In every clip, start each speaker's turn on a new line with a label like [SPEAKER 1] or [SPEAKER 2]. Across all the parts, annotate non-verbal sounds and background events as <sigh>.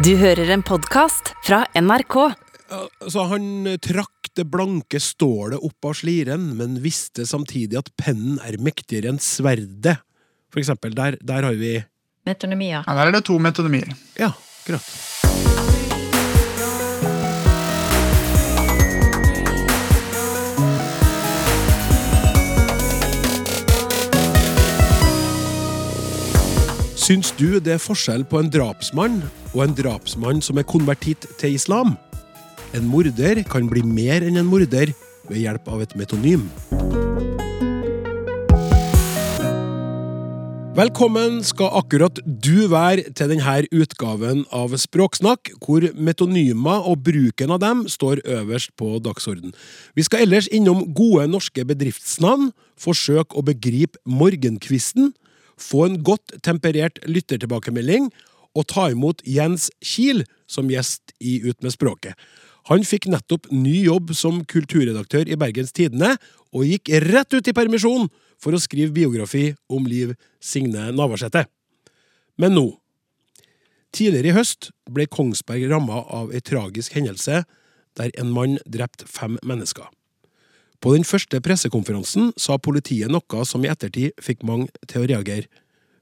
[SPEAKER 1] Du hører en podkast fra NRK.
[SPEAKER 2] Så han trakk det blanke stålet opp av sliren, men visste samtidig at pennen er mektigere enn sverdet. For eksempel, der, der har vi
[SPEAKER 3] Metonymier.
[SPEAKER 4] Ja, Der er det to metonymier.
[SPEAKER 2] Ja, akkurat. Syns du det er forskjell på en drapsmann og en drapsmann som er konvertitt til islam? En morder kan bli mer enn en morder ved hjelp av et metonym. Velkommen skal akkurat du være til denne utgaven av Språksnakk, hvor metonymer og bruken av dem står øverst på dagsorden. Vi skal ellers innom gode norske bedriftsnavn, forsøke å begripe morgenkvisten, få en godt temperert lyttertilbakemelding og ta imot Jens Kiel som gjest i Ut med språket. Han fikk nettopp ny jobb som kulturredaktør i Bergens Tidende, og gikk rett ut i permisjon for å skrive biografi om Liv Signe Navarsete. Men nå Tidligere i høst ble Kongsberg ramma av ei tragisk hendelse der en mann drepte fem mennesker. På den første pressekonferansen sa politiet noe som i ettertid fikk mange til å reagere.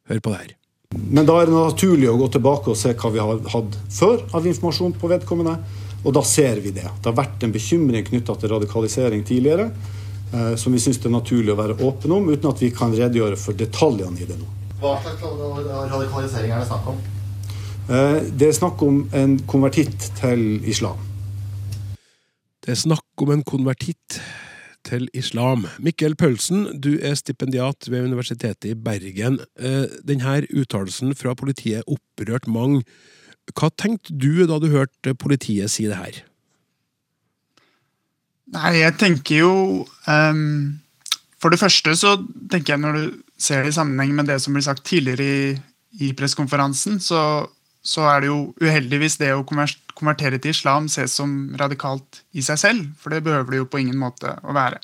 [SPEAKER 2] Hør på det her.
[SPEAKER 5] Men da er det naturlig å gå tilbake og se hva vi har hatt før av informasjon på vedkommende. Og da ser vi det. Det har vært en bekymring knytta til radikalisering tidligere, eh, som vi syns det er naturlig å være åpen om, uten at vi kan redegjøre for detaljene i det nå.
[SPEAKER 6] Hva slags radikalisering er det snakk om?
[SPEAKER 5] Eh, det er snakk om en konvertitt til islam.
[SPEAKER 2] Det er snakk om en konvertitt til islam. Mikkel Paulsen, du er stipendiat ved Universitetet i Bergen. Eh, Denne uttalelsen fra politiet opprørte mange. Hva tenkte du da du hørte politiet si det her?
[SPEAKER 4] Nei, jeg tenker jo um, For det første så tenker jeg når du ser det i sammenheng med det som ble sagt tidligere i, i pressekonferansen, så, så er det jo uheldig hvis det å konvertere til islam ses som radikalt i seg selv, for det behøver det jo på ingen måte å være.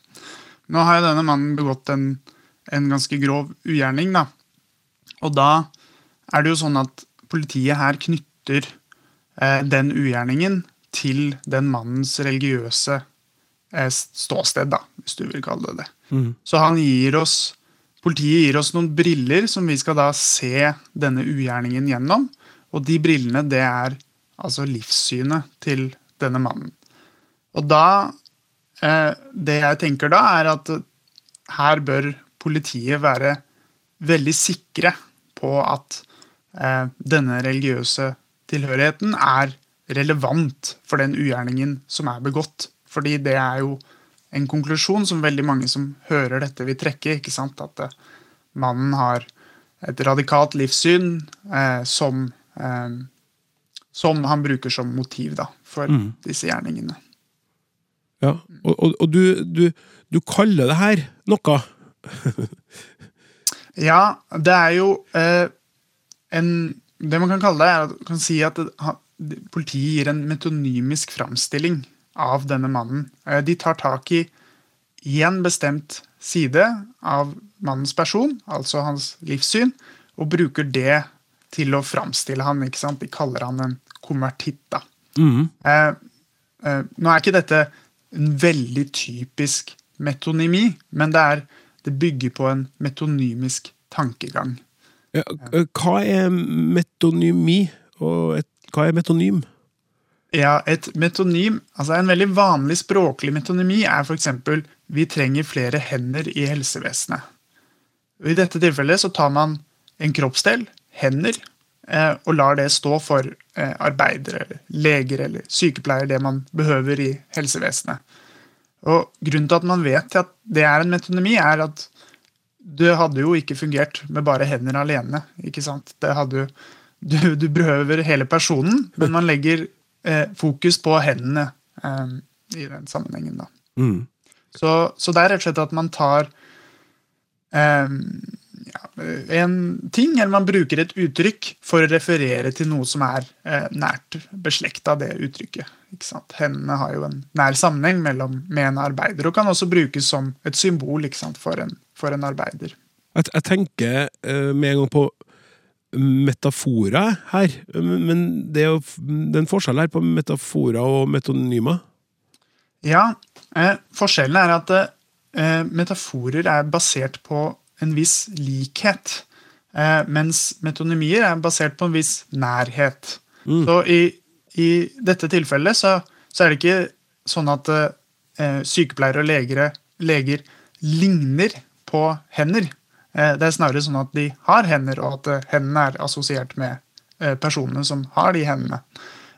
[SPEAKER 4] Nå har jo denne mannen begått en, en ganske grov ugjerning, da. Og da er det jo sånn at politiet her knytter eh, den ugjerningen til den mannens religiøse eh, ståsted, da, hvis du vil kalle det det. Så han gir oss Politiet gir oss noen briller som vi skal da se denne ugjerningen gjennom. Og de brillene, det er altså livssynet til denne mannen. Og da eh, Det jeg tenker da, er at her bør politiet være veldig sikre på at eh, denne religiøse tilhørigheten er relevant for den ugjerningen som er begått. Fordi det er jo en konklusjon som veldig mange som hører dette, vil trekke. ikke sant? At eh, mannen har et radikalt livssyn eh, som, eh, som han bruker som motiv da, for disse gjerningene.
[SPEAKER 2] Ja, Og, og, og du, du, du kaller det her noe. <laughs>
[SPEAKER 4] Ja, det er jo eh, en Det man kan kalle det, er at kan si at det- politiet gir en metonymisk framstilling av denne mannen. Eh, de tar tak i én bestemt side av mannens person, altså hans livssyn, og bruker det til å framstille han. ikke sant? De kaller han en konvertitt. da. Eh, eh, nå er ikke dette en veldig typisk metonymi, men det, er, det bygger på en metonymisk tankegang.
[SPEAKER 2] Ja, eh, Hva er metonymi, og et, hva er metonym?
[SPEAKER 4] Ja, et metonym, altså En veldig vanlig språklig metonymi er f.eks.: Vi trenger flere hender i helsevesenet. Og I dette tilfellet så tar man en kroppsdel, hender, eh, og lar det stå for eh, arbeidere, leger eller sykepleiere, det man behøver i helsevesenet. Og Grunnen til at man vet at det er en metonymi, er at det hadde jo ikke fungert med bare hender alene. ikke sant? Det hadde jo, du, du behøver hele personen, men man legger eh, fokus på hendene eh, i den sammenhengen. da.
[SPEAKER 2] Mm.
[SPEAKER 4] Så, så det er rett og slett at man tar eh, en ting, eller man bruker et uttrykk for å referere til noe som er eh, nært beslekta det uttrykket. Ikke sant? Hendene har jo en nær sammenheng mellom, med en arbeider, og kan også brukes som et symbol for, en, for en arbeider.
[SPEAKER 2] Jeg, jeg tenker eh, med en gang på metaforer her, men det er jo det er en forskjell her på metaforer og metonymer.
[SPEAKER 4] Ja, eh, forskjellen er at eh, metaforer er basert på en viss likhet. Eh, mens metonymier er basert på en viss nærhet. Så i, i dette tilfellet så, så er det ikke sånn at eh, sykepleiere og legere, leger ligner på hender. Eh, det er snarere sånn at de har hender, og at eh, hendene er assosiert med eh, personene som har de hendene.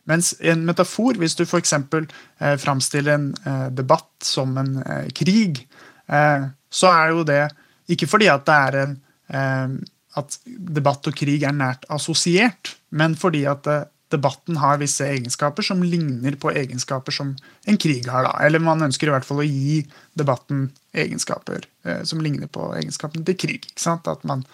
[SPEAKER 4] Mens en metafor, hvis du f.eks. Eh, framstiller en eh, debatt som en eh, krig, eh, så er jo det ikke fordi at det er en eh, at debatt og krig er nært assosiert, men fordi at eh, debatten har visse egenskaper som ligner på egenskaper som en krig har. da. Eller man ønsker i hvert fall å gi debatten egenskaper eh, som ligner på egenskapene til krig. At man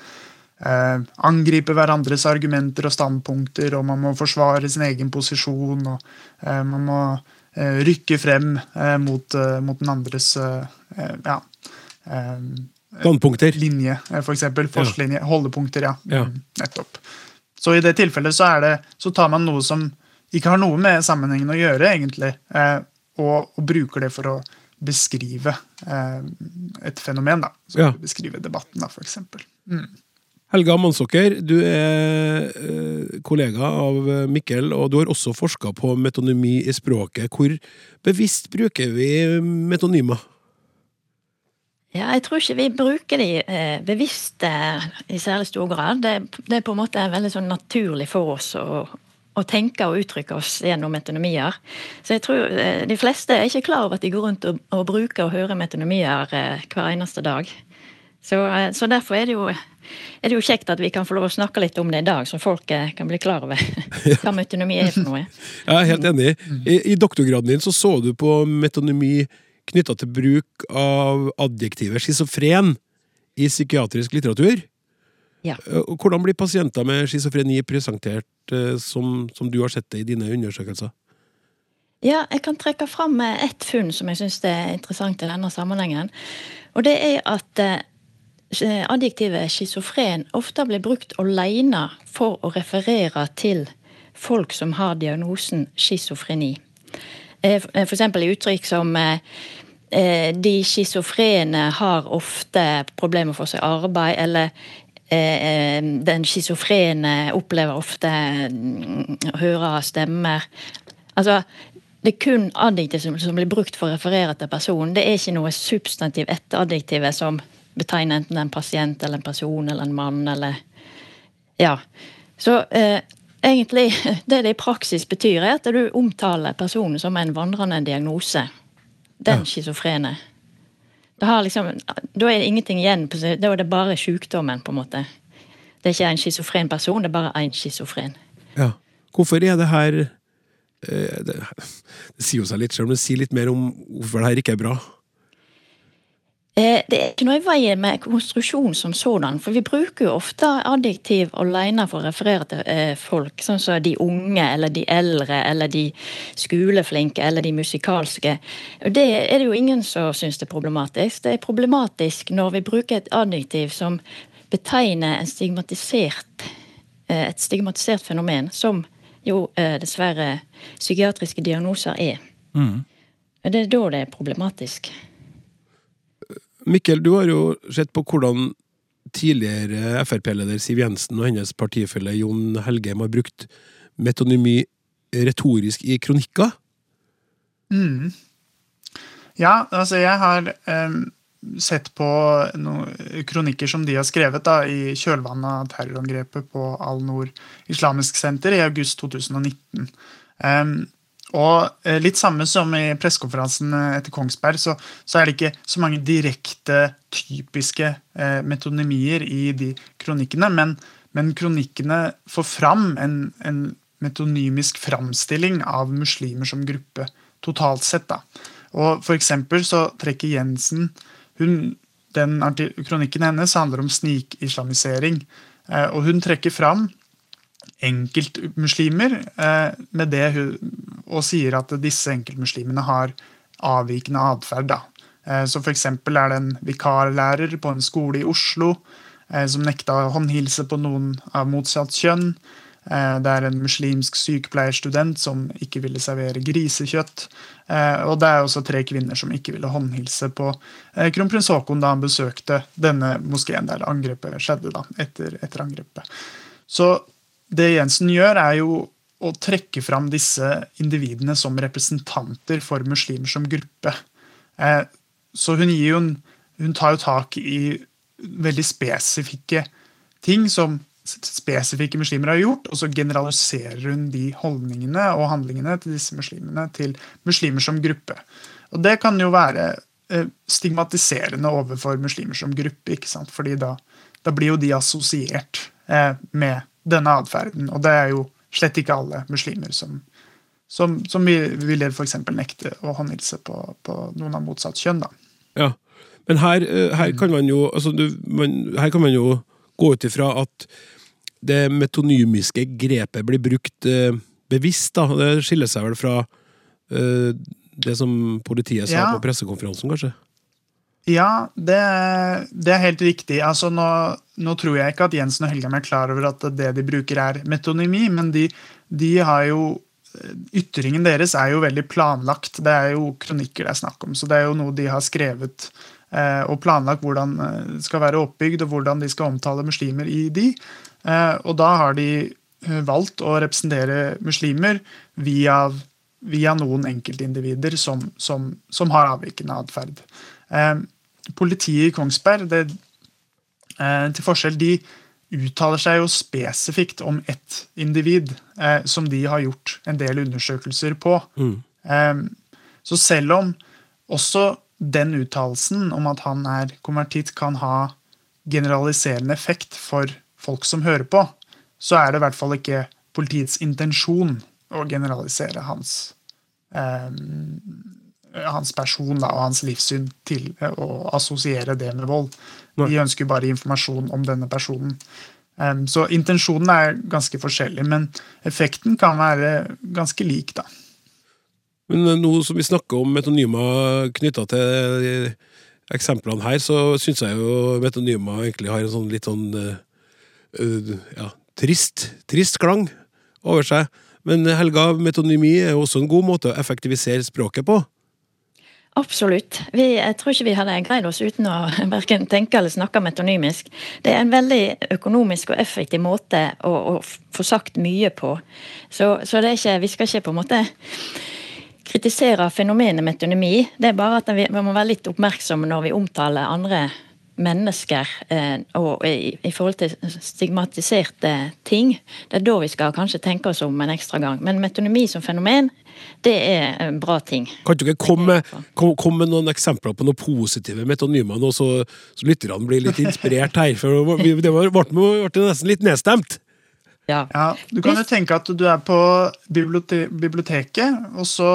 [SPEAKER 4] eh, angriper hverandres argumenter og standpunkter, og man må forsvare sin egen posisjon, og eh, man må eh, rykke frem mot, mot den andres ja,
[SPEAKER 2] Standpunkter.
[SPEAKER 4] linje, eh, for eksempel. Forslinje, holdepunkter, ja.
[SPEAKER 2] Ja.
[SPEAKER 4] Mm, Nettopp. Så i det tilfellet så, det, så tar man noe som ikke har noe med sammenhengen å gjøre, egentlig, eh, og, og bruker det for å beskrive eh, et fenomen. da. Så
[SPEAKER 2] Ja.
[SPEAKER 4] Beskrive debatten, da, for eksempel. Mm.
[SPEAKER 2] Helga Mannsåker, du er eh, kollega av eh, Mikkel, og du har også forska på metonymi i språket. Hvor bevisst bruker vi metonymer?
[SPEAKER 3] Ja, jeg tror ikke vi bruker de eh, bevisst i særlig stor grad. Det, det er på en måte veldig sånn naturlig for oss å, å tenke og uttrykke oss gjennom metonomier. Så jeg tror eh, de fleste er ikke klar over at de går rundt og, og bruker og hører metonomier eh, hver eneste dag. Så, så derfor er det, jo, er det jo kjekt at vi kan få lov å snakke litt om det i dag, så folk kan bli klar over <laughs> hva metonomi er for noe.
[SPEAKER 2] Jeg er helt enig. I, I doktorgraden din så, så du på metonymi knytta til bruk av adjektivet schizofren i psykiatrisk litteratur.
[SPEAKER 3] Ja.
[SPEAKER 2] Eh, Hvordan blir pasienter med schizofreni presentert eh, som, som du har sett det i dine undersøkelser?
[SPEAKER 3] Ja, jeg kan trekke fram eh, ett funn som jeg syns er interessant i denne sammenhengen. Og det er at adjektivet schizofren ofte blir brukt alene for å referere til folk som har diagnosen schizofreni. Eh, f- eh, For i uttrykk som eh, de schizofrene har ofte problemer med å få seg arbeid, eller den schizofrene opplever ofte mm, å høre stemmer. Altså, det er kun adjektiv som, blir brukt for å referere til personen. Det er ikke noe substantiv etter adjektivet som betegner enten en pasient eller en person eller en mann eller Ja. Så egentlig, <laughs> det det i praksis betyr, er at du omtaler personen som en vandrende diagnose. Den
[SPEAKER 2] Ja.
[SPEAKER 3] schizofrene. Da, liksom, da er det ingenting igjen. på Da er det bare sykdommen, på en måte. Det er ikke en schizofren person, det er bare én schizofren.
[SPEAKER 2] Ja. Hvorfor er det her eh, det, det sier jo seg litt selv, men si litt mer om hvorfor det her ikke er bra.
[SPEAKER 3] Eh, Det er ikke noe i veien med konstruksjon som sådan, for vi bruker jo ofte adjektiv alene for å referere til eh, folk, sånn som de unge, eller de eldre, eller de skoleflinke, eller de musikalske. Det er det jo ingen som syns det er problematisk. Det er problematisk når vi bruker et adjektiv som betegner en stigmatisert, eh, et stigmatisert fenomen, som jo dessverre psykiatriske diagnoser er. Det er da det er problematisk.
[SPEAKER 2] Mikkel, du har jo sett på hvordan tidligere Frp-leder Siv Jensen og hennes partifelle Jon Helgheim har brukt metonymi retorisk i kronikker.
[SPEAKER 4] Mm. Ja, altså jeg har eh, sett på noen kronikker som de har skrevet da, i kjølvannet av terrorangrepet på Al-Noor Islamisk Senter i august 2019. Em, og eh, litt samme som i pressekonferansen eh, etter Kongsberg, så, så er det ikke så mange direkte, typiske eh, metonymier i de kronikkene, men, men kronikkene får fram en, en metonymisk framstilling av muslimer som gruppe totalt sett. Da. Og for eksempel så trekker Jensen hun, den Kronikken hennes handler om snikislamisering. Eh, og hun trekker fram enkeltmuslimer eh, med det hun, og sier at disse enkeltmuslimene har avvikende atferd. Eh, så eksempel er det en vikarlærer på en skole i Oslo eh, som nekta håndhilse på noen av motsatt kjønn. Eh, det er en muslimsk sykepleierstudent som ikke ville servere grisekjøtt. Og det er også tre kvinner som ikke ville håndhilse på kronprins Haakon da han besøkte denne moskeen der angrepet skjedde. da, etter, etter angrepet. Så det Jensen gjør, er jo å trekke fram disse individene som representanter for muslimer som gruppe. Så hun, gir jo hun tar jo tak i veldig spesifikke ting som spesifikke muslimer har gjort, og så generaliserer hun de holdningene og handlingene til disse muslimene til muslimer som gruppe. Og det kan jo være eh, stigmatiserende overfor muslimer som gruppe, ikke sant? fordi da, da blir jo de assosiert eh, med denne atferden, og det er jo slett ikke alle muslimer som, som, som ville f.eks. nekte å håndhilse på, på, noen av motsatt kjønn. da.
[SPEAKER 2] Ja, men her, eh, her, kan man jo, altså, du, man, her kan man jo gå ut ifra at det metonymiske grepet blir brukt eh, bevisst. da, Det skiller seg vel fra eh, det som politiet sa
[SPEAKER 4] ja.
[SPEAKER 2] på pressekonferansen, kanskje?
[SPEAKER 4] Ja, det, det er helt riktig. Altså, nå, nå, tror jeg ikke at Jensen og Helgheim er klar over at det de bruker, er metonymi, men de, de har jo Ytringen deres er jo veldig planlagt. Det er jo kronikker det er snakk om, så det er jo noe de har skrevet eh, og planlagt hvordan eh, det skal være oppbygd, og hvordan de skal omtale muslimer i de. Eh, og da har de eh, valgt å representere muslimer via, via noen enkeltindivider som, som, som har avvikende atferd. Eh, politiet i Kongsberg, det, til forskjell, de uttaler seg jo spesifikt om ett individ eh, som de har gjort en del undersøkelser på. Mm. Eh, så selv om også den uttalelsen om at han er konvertitt, kan ha generaliserende effekt for folk som hører på, så er det i hvert fall ikke politiets intensjon å generalisere hans, eh, hans person da, og hans livssyn til å assosiere det med vold. De ønsker bare informasjon om denne personen. Um, så intensjonen er ganske forskjellig, men effekten kan være ganske lik, da.
[SPEAKER 2] Men eh, nå som vi snakker om metonymer knytta til eksemplene her, så syns jeg jo metonymer egentlig har en sånn litt sånn uh, Eh, ja, trist, trist klang over seg. Men Helga, metonymi er også en god måte å effektivisere språket på?
[SPEAKER 3] Absolutt. Vi, jeg tror ikke vi hadde greid oss uten å <laughs> verken tenke eller snakke metonymisk. Det er en veldig økonomisk og effektiv måte å, å få sagt mye på. Så, så ikke, vi skal ikke på en måte kritisere fenomenet metonymi. Det er bare at vi, vi må være litt oppmerksomme når vi omtaler andre mennesker eh, og i, i, forhold til stigmatiserte ting. Det er da vi skal kanskje tenke oss om en ekstra gang. Men metonymi som fenomen, det er en bra ting.
[SPEAKER 2] Kan du ikke komme, kom, kom med noen eksempler på noen positive metonymer, nå, så, så lytterne blir litt inspirert her? For det ble, nesten litt nedstemt.
[SPEAKER 4] Ja. ja. Du kan jo tenke at du er på biblioteket, og så,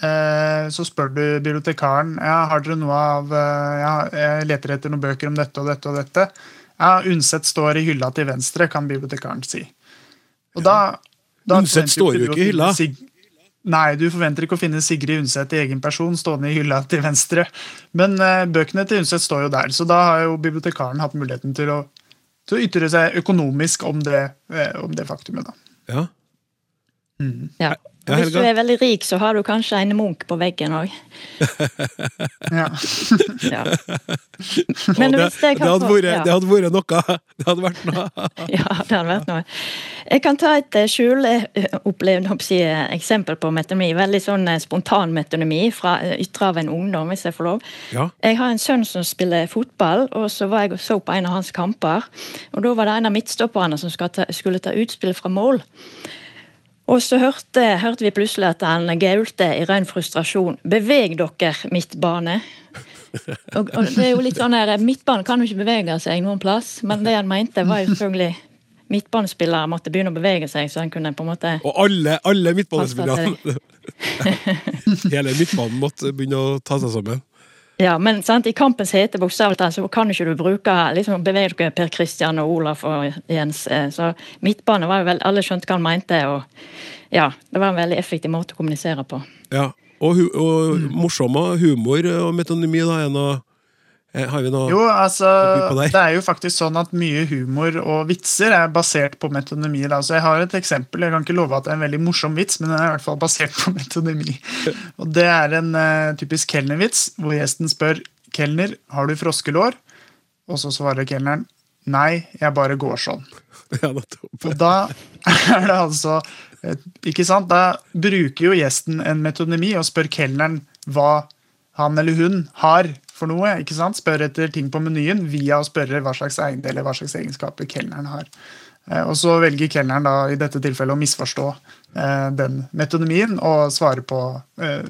[SPEAKER 4] eh, så spør du bibliotekaren ja, har dere noe av eh, ja, Jeg leter etter noen bøker om dette og dette og dette. Ja, Undset står i hylla til venstre, kan bibliotekaren si. Og da,
[SPEAKER 2] da Undset står jo ikke i hylla.
[SPEAKER 4] Nei, du forventer ikke å finne Sigrid Undset i egen person stående i hylla til venstre. Men eh, bøkene til Undset står jo der, så da har jo bibliotekaren hatt muligheten til å til å ytre seg økonomisk om det, eh, om det faktumet. da.
[SPEAKER 2] Ja.
[SPEAKER 3] Mm. ja. Ja, Hvis du er veldig rik, så har du kanskje en munk på veggen òg. <laughs>
[SPEAKER 4] ja. <laughs>
[SPEAKER 3] ja.
[SPEAKER 2] Men det, det, hadde vært, ja. det hadde vært noe. Det hadde vært noe. <laughs>
[SPEAKER 3] ja, det hadde vært noe. Jeg kan ta et skjuleopplevende skjuleopplevd eh, eksempel på metonymi. Veldig sånn eh, spontan metonymi fra ytre av en ungdom, hvis jeg får lov.
[SPEAKER 2] Ja.
[SPEAKER 3] Jeg har en sønn som spiller fotball, og så var jeg og så på en av hans kamper. Og da var det en av midtstopperne som skulle ta utspill fra mål. Og så hørte, hørte, vi plutselig at han gaulte i ren frustrasjon. Beveg dere, midtbane. Og, og det er jo litt sånn her, Midtbanen kan jo ikke bevege seg noen plass, men det han mente, var jo selvfølgelig midtbanespillere måtte begynne å bevege seg. så han kunne på en måte...
[SPEAKER 2] Og alle, alle midtbanespillerne! <laughs> Hele midtbanen måtte begynne å ta seg sammen.
[SPEAKER 3] Ja, men sant, i kampens hete bokstavelig talt så kan ikke du bruke liksom, bevege dere Per Christian og Olaf og Jens. Eh, så midtbane var jo vel Alle skjønte hva han mente, og ja, det var en veldig effektiv måte å kommunisere på.
[SPEAKER 2] Ja, og, og morsomme humor og metonymi da, en Eh, Har vi noe
[SPEAKER 4] Jo, altså,
[SPEAKER 2] by på der?
[SPEAKER 4] det er jo faktisk sånn at mye humor og vitser er basert på metonymi. Altså, jeg har et eksempel. Jeg kan ikke love at det er en veldig morsom vits, men den er i hvert fall basert på <laughs> metonymi. Og Det er en uh, typisk kelnervits, hvor gjesten spør kelner har du froskelår, og så svarer kelneren nei, jeg bare går sånn. <laughs>
[SPEAKER 2] Ja.
[SPEAKER 4] Og da er det altså eh, Ikke sant? Da bruker jo gjesten en metonymi og spør kelneren hva han eller hun har for noe. ikke sant? Spør etter ting på menyen via å spørre hva slags eiendeler hva slags egenskaper kelneren har. Eh, Og så velger kelneren da i dette tilfellet å misforstå eh, den metonymien og svare på eh,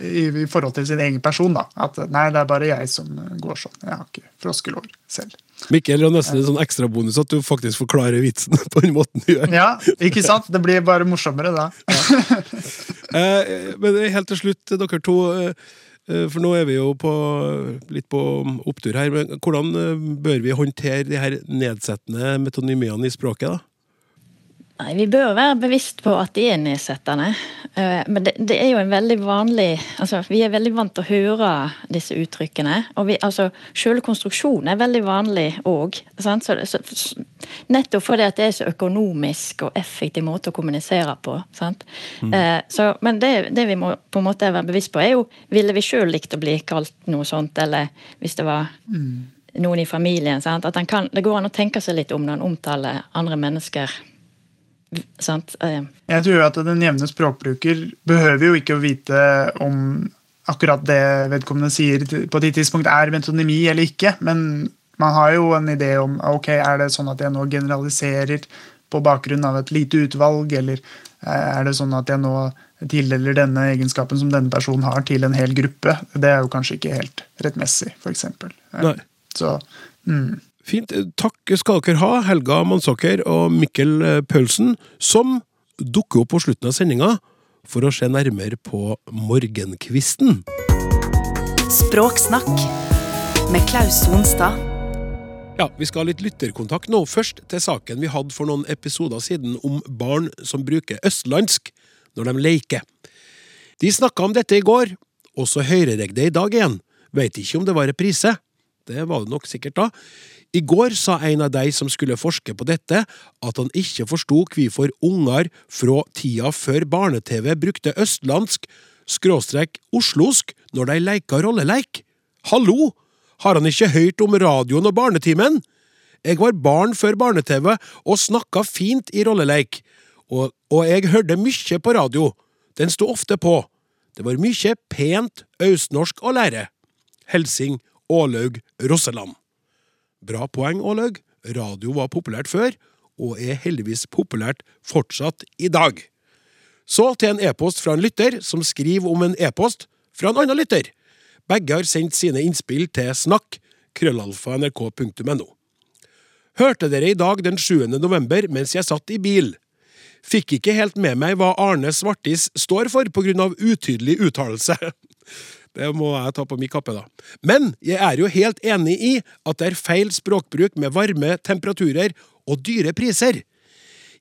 [SPEAKER 4] i, forhold til sin egen person. da, At nei, det er bare jeg som går sånn. Jeg har ikke froskelår selv.
[SPEAKER 2] Mikkel, det er nesten en sånn ekstrabonus at du faktisk forklarer vitsen <laughs> på den måten du gjør.
[SPEAKER 4] Ja, ikke sant? Det blir bare morsommere da. <laughs>
[SPEAKER 2] Eh, men helt til slutt, dere to. Eh, For nå er vi jo på, litt på opptur her. Men hvordan eh, bør vi håndtere de her nedsettende metonymiene i språket? da?
[SPEAKER 3] Nei, Vi bør være bevisst på at de er nedsettende. Eh, Men det, det er jo en veldig vanlig altså Vi er veldig vant til å høre disse uttrykkene. Og vi, altså, Selve konstruksjonen er veldig vanlig òg. Nettopp fordi det er så økonomisk og effektiv måte å kommunisere på. Sant? Eh, så, men det, det vi må på en måte være bevisst på, er jo Ville vi sjøl likt å bli kalt noe sånt, eller hvis det var noen i familien. Sant? At kan, det går an å tenke seg litt om når en omtaler andre mennesker. Sant? Eh,
[SPEAKER 4] Jeg tror at den jevne språkbruker behøver jo ikke å vite om akkurat det vedkommende sier på et tidspunkt er metonymi eller ikke, men man har jo en idé om ok, er det sånn at jeg nå generaliserer på bakgrunn av et lite utvalg, eller eh, er det sånn at jeg nå tildeler denne egenskapen som denne personen har, til en hel gruppe? Det er jo kanskje ikke helt rettmessig, f.eks. Så mm.
[SPEAKER 2] Fint. Takk skal dere ha, Helga Mansåker og Mikkel eh, Paulsen, som dukker opp på slutten av sendinga for å se nærmere på morgenkvisten.
[SPEAKER 1] Språksnakk med Klaus Sonstad.
[SPEAKER 2] Ja, Vi skal ha litt lytterkontakt nå. Først til saken vi hadde for noen episoder siden om barn som bruker østlandsk når de leker. De snakka om dette i går, og så hører jeg det i dag igjen. Veit ikke om det var reprise. Det var det nok sikkert da. I går sa en av de som skulle forske på dette, at han ikke forsto hvorfor unger fra tida før barne-TV brukte østlandsk skråstrek oslosk når de leika rolleleik. Hallo! Har han ikke hørt om radioen og barnetimen? Jeg var barn før barne-TV og snakka fint i rolleleik, og, og jeg hørte mye på radio. Den sto ofte på. Det var mye pent østnorsk å lære. Helsing Ålaug Rosseland. Bra poeng, Ålaug. Radio var populært før, og er heldigvis populært fortsatt i dag. Så til en e-post fra en lytter som skriver om en e-post fra en annen lytter. Begge har sendt sine innspill til snakk krøllalfa.nrk.no. Hørte dere i dag den 7. november mens jeg satt i bil. Fikk ikke helt med meg hva Arne Svartis står for av utydelig uttalelse. <laughs> Det må jeg ta på min kappe, da. Men jeg er jo helt enig i at det er feil språkbruk med varme temperaturer og dyre priser.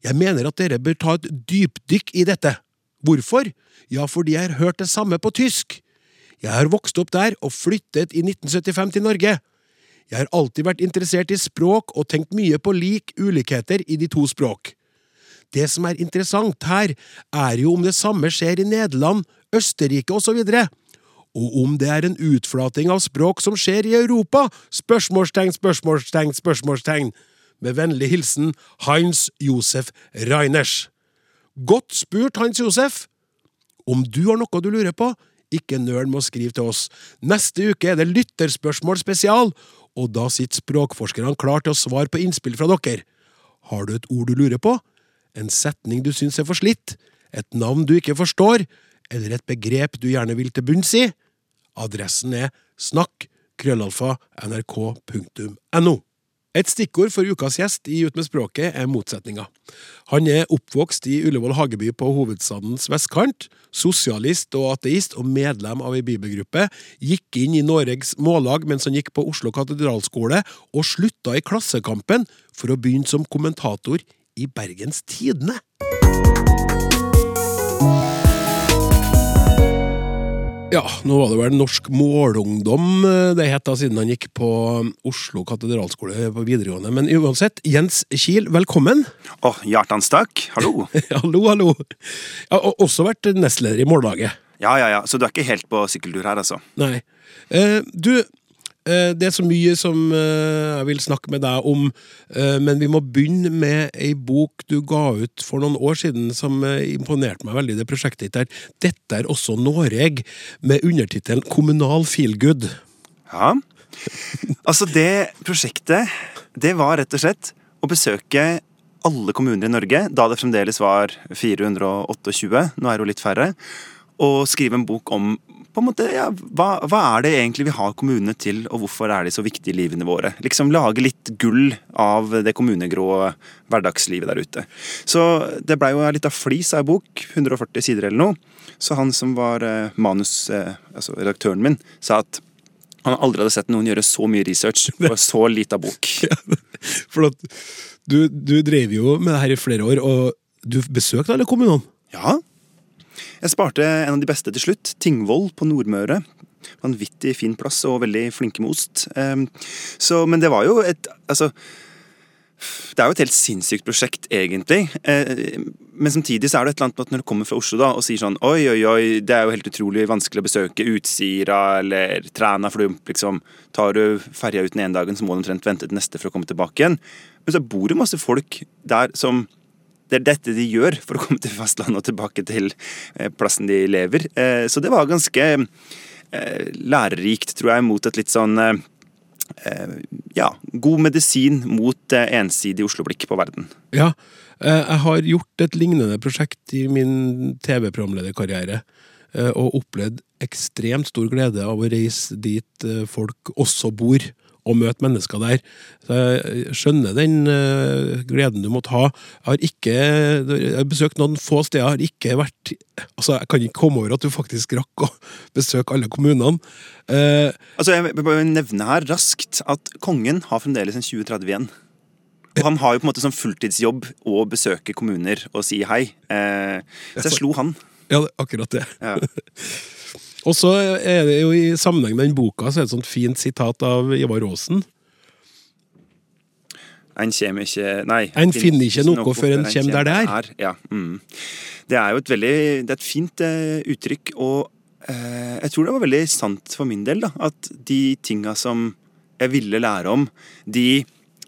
[SPEAKER 2] Jeg mener at dere bør ta et dypdykk i dette. Hvorfor? Ja, fordi jeg har hørt det samme på tysk. Jeg har vokst opp der og flyttet i 1975 til Norge. Jeg har alltid vært interessert i språk og tenkt mye på lik ulikheter i de to språk. Det som er interessant her, er jo om det samme skjer i Nederland, Østerrike osv. Og om det er en utflating av språk som skjer i Europa? Spørsmålstegn, spørsmålstegn, spørsmålstegn. Med vennlig hilsen Hans Josef Reiners. Godt spurt, Hans Josef. Om du har noe du lurer på, ikke nøl med å skrive til oss. Neste uke er det lytterspørsmål spesial, og da sitter språkforskerne klar til å svare på innspill fra dere. Har du et ord du lurer på? En setning du syns er for slitt? Et navn du ikke forstår? Eller et begrep du gjerne vil til bunns i? Adressen er snakk krøllalfa nrk.no. Et stikkord for ukas gjest i Ut med språket er motsetninga. Han er oppvokst i Ullevål Hageby på hovedstadens vestkant, sosialist og ateist og medlem av ei bibelgruppe, gikk inn i Noregs Mållag mens han gikk på Oslo katedralskole, og slutta i Klassekampen for å begynne som kommentator i Bergens Tidende. Ja, nå var det vel Norsk Målungdom eh, det het da, siden han gikk på Oslo katedralskole på videregående. Men uansett, Jens Kiel, velkommen.
[SPEAKER 7] Å, hjertens takk. Hallo. <laughs>
[SPEAKER 2] hallo, hallo. Ja, og også vært nestleder i Mållaget.
[SPEAKER 7] Ja, ja, ja. Så du er ikke helt på sykkeltur her, altså?
[SPEAKER 2] Nei. Eh, du, det er så mye som eh, jeg vil snakke med deg om, eh, men vi må begynne med ei bok du ga ut for noen år siden som eh, imponerte meg veldig, det prosjektet ditt der. Dette er også Noreg, med undertittelen Kommunal feelgood.
[SPEAKER 7] Ja. Altså, det prosjektet, det var rett og slett å besøke alle kommuner i Norge, da det fremdeles var 428, nå er det jo litt færre, og skrive en bok om på en måte, ja, hva, hva er det egentlig vi har kommunene til, og hvorfor er de så viktige i livene våre? Liksom Lage litt gull av det kommunegrå hverdagslivet der ute. Så det blei jo litt av flis av ei bok, 140 sider eller noe. Så han som var eh, manus, eh, altså redaktøren min, sa at han aldri hadde sett noen gjøre så mye research på <laughs> så lita bok.
[SPEAKER 2] For du, du drev jo med det her i flere år, og du besøkte alle kommunene.
[SPEAKER 7] Ja. Jeg sparte en av de beste til slutt. Tingvoll på Nordmøre. Vanvittig fin plass og veldig flinke med ost. Ehm, Så, men det var jo et Altså det er jo et helt sinnssykt prosjekt, egentlig. Eh, Men samtidig så er det et eller annet med at når du kommer fra Oslo da, og sier sånn Oi, oi, oi, det er jo helt utrolig vanskelig å besøke Utsira eller Træna, for du liksom Tar du ferja ut den ene dagen, så må du omtrent vente til neste for å komme tilbake igjen. Men så bor det masse folk der som det er dette de gjør for å komme til fastlandet og tilbake til eh, plassen de lever. Eh, Så det var ganske eh, lærerikt, tror jeg, mot et litt sånn ja, god medisin mot ensidig Oslo-blikk på verden.
[SPEAKER 2] Ja, jeg har gjort et lignende prosjekt i min TV-programlederkarriere, og opplevd ekstremt stor glede av å reise dit folk også bor, og møte mennesker der. Så jeg skjønner den eh, gleden du måtte ha. Jeg har ikke jeg har besøkt noen få steder, jeg har ikke vært Altså, jeg kan ikke komme over at du faktisk rakk å besøke alle kommunene. Eh,
[SPEAKER 7] Altså, Jeg vil bare nevne her raskt at kongen har fremdeles en 2030 igjen. Og han har jo på en måte som fulltidsjobb å besøke kommuner og si hei. Eh, så jeg slo han.
[SPEAKER 2] ja, akkurat det.
[SPEAKER 7] Ja. <laughs>
[SPEAKER 2] Og så er det jo i sammenheng med den boka så er det et sånt fint sitat av Ivar Aasen.
[SPEAKER 7] En kjem ikke Nei.
[SPEAKER 2] En finner ikke noe før en kjem der det er.
[SPEAKER 7] Ja. Mm. Det er jo et veldig Det er et fint uh, uttrykk, og uh, jeg tror det var veldig sant for min del, da. At de tinga som jeg ville lære om, de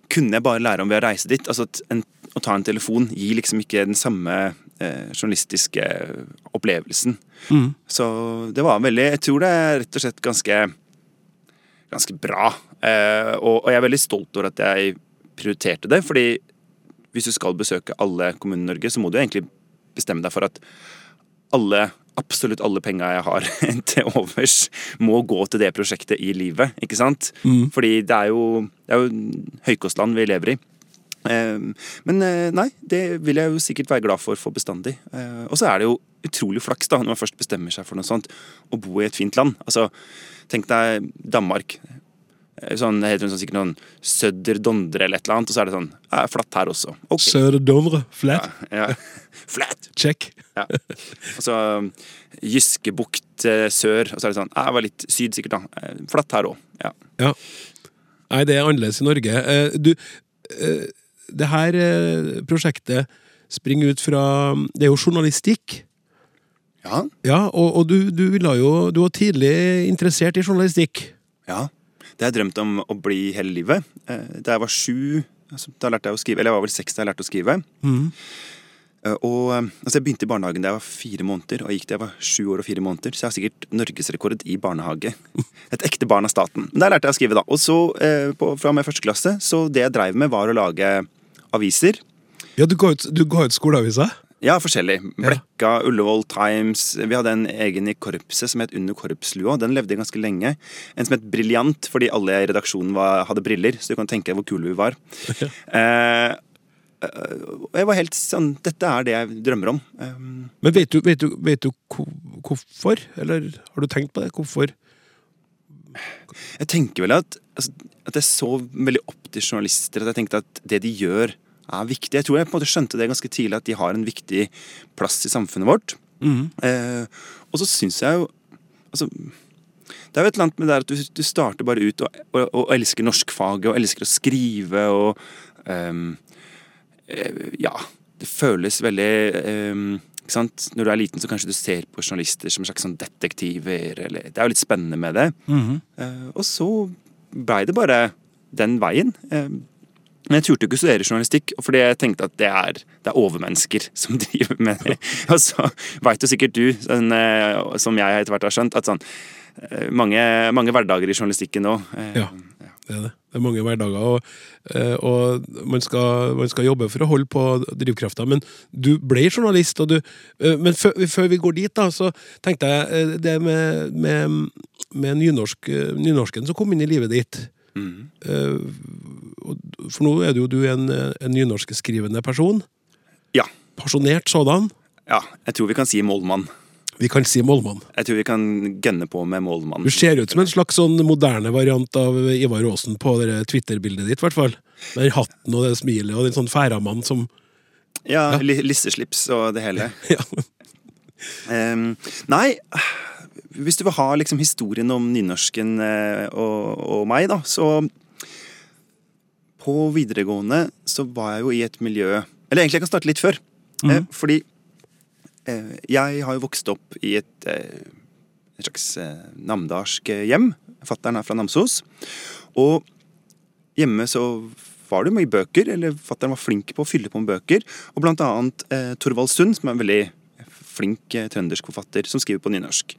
[SPEAKER 7] kunne jeg bare lære om ved å reise dit. Altså at en, Å ta en telefon gir liksom ikke den samme eh, journalistiske opplevelsen.
[SPEAKER 2] Mm.
[SPEAKER 7] Så det var veldig Jeg tror det er rett og slett ganske ganske bra. Eh, og, og jeg er veldig stolt over at jeg prioriterte det, fordi hvis du skal besøke alle kommunene i Norge, så må du egentlig bestemme deg for at alle, absolutt alle penga jeg har <laughs> til overs, må gå til det prosjektet i livet, ikke sant? Fordi det er jo, det er jo høykostland vi lever i. Eh, Men eh, nei, det vil jeg jo sikkert være glad for for bestandig. Eh, Og så er det jo utrolig flaks da, når man først bestemmer seg for noe sånt, å bo i et fint land. Altså, tenk deg Danmark. Eh, Sånn, det heter sånn, sikkert noen Sødder Dondre eller et eller annet, og så er det sånn ja, flatt her også. Okay.
[SPEAKER 2] Sødder Dondre, Flat.
[SPEAKER 7] Ja. <laughs> Flat!
[SPEAKER 2] Check.
[SPEAKER 7] Ja. Og så um, Jyskebukt sør, og så er det sånn ja, det var litt syd sikkert, da. Flatt her òg. Ja.
[SPEAKER 2] Ja. Nei, det er annerledes i Norge. Du, det her eh, prosjektet springer ut fra Det er jo journalistikk.
[SPEAKER 7] ja.
[SPEAKER 2] Ja, og, og du, du ville jo Du var tidlig interessert i journalistikk.
[SPEAKER 7] Ja, det har jeg drømt om å bli hele livet. Eh, Da jeg var sju, altså, da lærte jeg å skrive, eller jeg var vel seks da jeg lærte å skrive. Mm. Og eh, altså Jeg begynte i barnehagen da jeg var fire måneder, og gikk til jeg var sju år og fire måneder. Så jeg har sikkert norgesrekord i barnehage. <laughs> Et ekte barn av staten. Men der lærte jeg å skrive, da. Og så, eh, på, fra og med første klasse, så det jeg dreiv med, var å lage aviser.
[SPEAKER 2] Ja, du ga ut, du ga ut skoleavisa?
[SPEAKER 7] Ja, forskjellig. Blekka, Ullevål Times. Vi hadde en egen i korpset som het Under korpslua. Den levde ganske lenge. En som het Briljant, fordi alle i redaksjonen var, hadde briller. Så du kan tenke deg hvor kule vi var. Ja. eh, jeg var helt sånn Dette er det jeg drømmer om. Eh,
[SPEAKER 2] Men vet du, vet du, vet du hvorfor? Eller har du tenkt på det? Hvorfor?
[SPEAKER 7] Jeg tenker vel at, altså, at jeg så veldig opp til journalister. At jeg tenkte at det de gjør, er viktig. Jeg tror jeg på en måte skjønte det ganske tidlig, at de har en viktig plass i samfunnet vårt. Eh, og så syns jeg jo Altså det er jo et eller annet med det at du, du starter bare ut og, og, og elsker norskfaget og elsker å skrive og eh, Ja, det føles veldig sant? Når du er liten, så kanskje du ser på journalister som en slags sånn detektiver. Eller, det er jo litt spennende med det. Eh, og så blei det bare den veien. Uh, men jeg turte ikke å studere journalistikk, fordi jeg tenkte at det er, det er overmennesker som <laughs> driver med det. Og så veit jo sikkert du, sånn, eh, som jeg etter hvert har skjønt, at sånn mange, mange hverdager i journalistikken nå
[SPEAKER 2] Ja. Det er det. Det er mange hverdager, og, eh, og man, skal, man skal jobbe for å holde på drivkrafta. Men du ble journalist, og du eh, Men før, før vi går dit, da, så tenkte jeg eh, det med, med, med nynorsk, nynorsken som kom inn i livet ditt. Mm. For nå er du jo du en, en nynorskskrivende person.
[SPEAKER 7] Ja.
[SPEAKER 2] Pasjonert sådan.
[SPEAKER 7] ja. Jeg tror vi kan si målmann.
[SPEAKER 2] Vi kan si målmann.
[SPEAKER 7] Jeg tror vi kan gønne på med målmann.
[SPEAKER 2] Du ser ut som en slags sånn moderne variant av Ivar Aasen på Twitter-bildet ditt, i hvert fall. Med den hatten og det smilet og den sånn færamann som
[SPEAKER 7] Ja, ja. lisseslips og det hele. <laughs>
[SPEAKER 2] ja.
[SPEAKER 7] um, nei, hvis du vil ha liksom historien om nynorsken eh, og, og meg, da, så På videregående så var jeg jo i et miljø Eller egentlig jeg kan starte litt før. Eh, fordi jeg har jo vokst opp i et, eh, et slags eh, namdalsk eh, hjem. Fattern er fra Namsos. Og hjemme så var det mye bøker, eller fattern var flink på å fylle på med bøker. Og blant annet eh, Torvald Sund, som er en veldig flink eh, trøndersk forfatter, som skriver på nynorsk.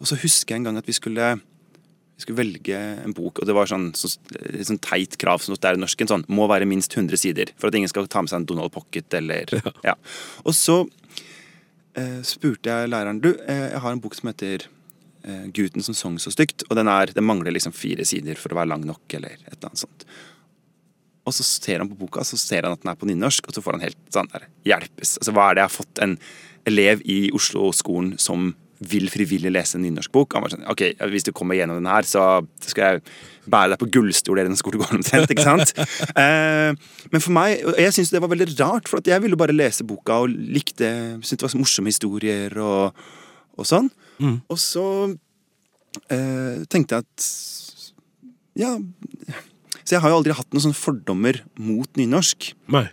[SPEAKER 7] Og så husker jeg en gang at vi skulle, vi skulle velge en bok, og det var sånn, så, sånn teit krav som det er i norsken, sånn må være minst 100 sider, for at ingen skal ta med seg en Donald Pocket, eller <laughs> ja. Og så eh, spurte jeg læreren, du, eh, jeg har en bok som heter eh, Gutten som sang så stygt, og den, er, den mangler liksom fire sider for å være lang nok, eller et eller annet sånt. Og så ser han på boka, så ser han at den er på nynorsk, og så får han helt sånn der hjelpes. Altså, hva er det jeg har fått en elev i Oslo-skolen som vil frivillig lese en nynorsk bok? Han var sånn, ok, hvis du kommer gjennom den her, så skal jeg bære deg på gullstol i den skolegården omtrent, ikke sant? <laughs> eh, men for meg, og jeg syns det var veldig rart, for jeg ville bare lese boka og likte, syntes det var morsomme historier og, og sånn. Og så eh, tenkte jeg at ja, så jeg har jo aldri hatt noen sånne fordommer mot nynorsk.
[SPEAKER 2] Nei.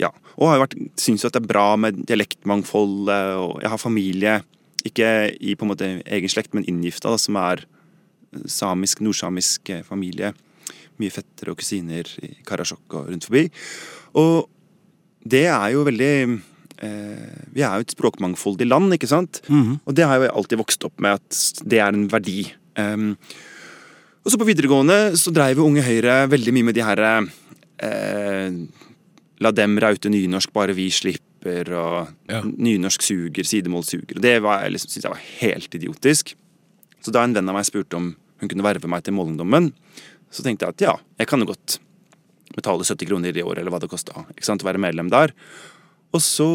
[SPEAKER 7] Ja, og har jo vært, syns jo at det er bra med dialektmangfold. eh, Og jeg har familie, ikke i på en måte egen slekt, men inngifta, som er samisk, nordsamisk eh, familie. Mye fettere og kusiner i Karasjok og rundt forbi. Og det er jo veldig eh, Vi er jo et språkmangfoldig land, ikke sant? Og det har jeg alltid vokst opp med at det er en verdi. Um, og så på videregående så dreiv Unge Høyre veldig mye med de her eh, La dem raute nynorsk, bare vi slipper, og
[SPEAKER 2] Ja.
[SPEAKER 7] nynorsk suger, sidemål suger. Og det var, jeg liksom, synes jeg var helt idiotisk. Så da en venn av meg spurte om hun kunne verve meg til Målungdommen, så tenkte jeg at ja, jeg kan jo godt betale 70 kroner i året, eller hva det kosta, å være medlem der. Og så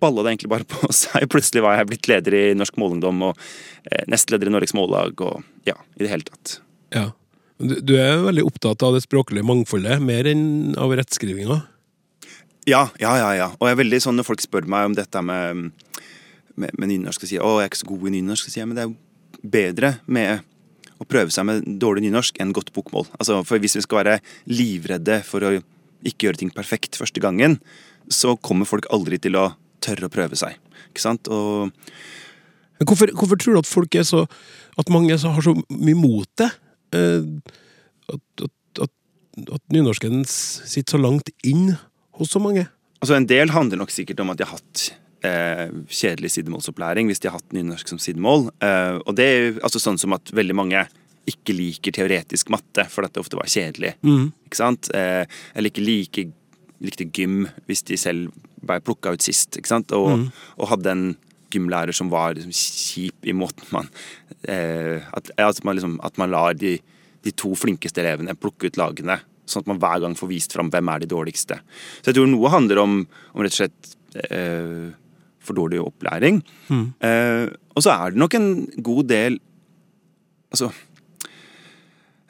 [SPEAKER 7] balla det egentlig bare på <laughs> seg. Plutselig var jeg blitt leder i Norsk Målungdom og eh, nestleder i Norges Mållag og ja, i det hele tatt.
[SPEAKER 2] Ja. Du, er veldig opptatt av det språklige mangfoldet, mer enn av rettskrivinga.
[SPEAKER 7] Ja, ja, ja. ja. Og jeg er veldig sånn når folk spør meg om dette med, med, med nynorsk, og sier å, jeg er ikke så god i nynorsk. Sier jeg, men det er jo bedre med å prøve seg med dårlig nynorsk enn godt bokmål. Altså, for hvis vi skal være livredde for å ikke gjøre ting perfekt første gangen, så kommer folk aldri til å tørre å prøve seg. Ikke sant? Og
[SPEAKER 2] hvorfor, hvorfor tror du at folk er så At mange har så mye mot det? Eh, at, at, at, nynorsken sitter så langt inn hos så mange?
[SPEAKER 7] Altså En del handler nok sikkert om at de har hatt eh, kjedelig sidemålsopplæring hvis de har hatt nynorsk som sidemål. Eh, og det er jo altså sånn som at veldig mange ikke liker teoretisk matte, for det ofte var kjedelig. Ikke sant? Eh, eller ikke like, likte gym hvis de selv ble plukka ut sist. Ikke sant? Og, og hadde en gymlærer som var liksom, kjip i måten man eh, at, at, man liksom, at man lar de, de to flinkeste elevene plukke ut lagene. Sånn at man hver gang får vist fram hvem er de dårligste. Så jeg tror noe handler om, om rett og slett eh, for dårlig opplæring. Eh, og så er det nok en god del Altså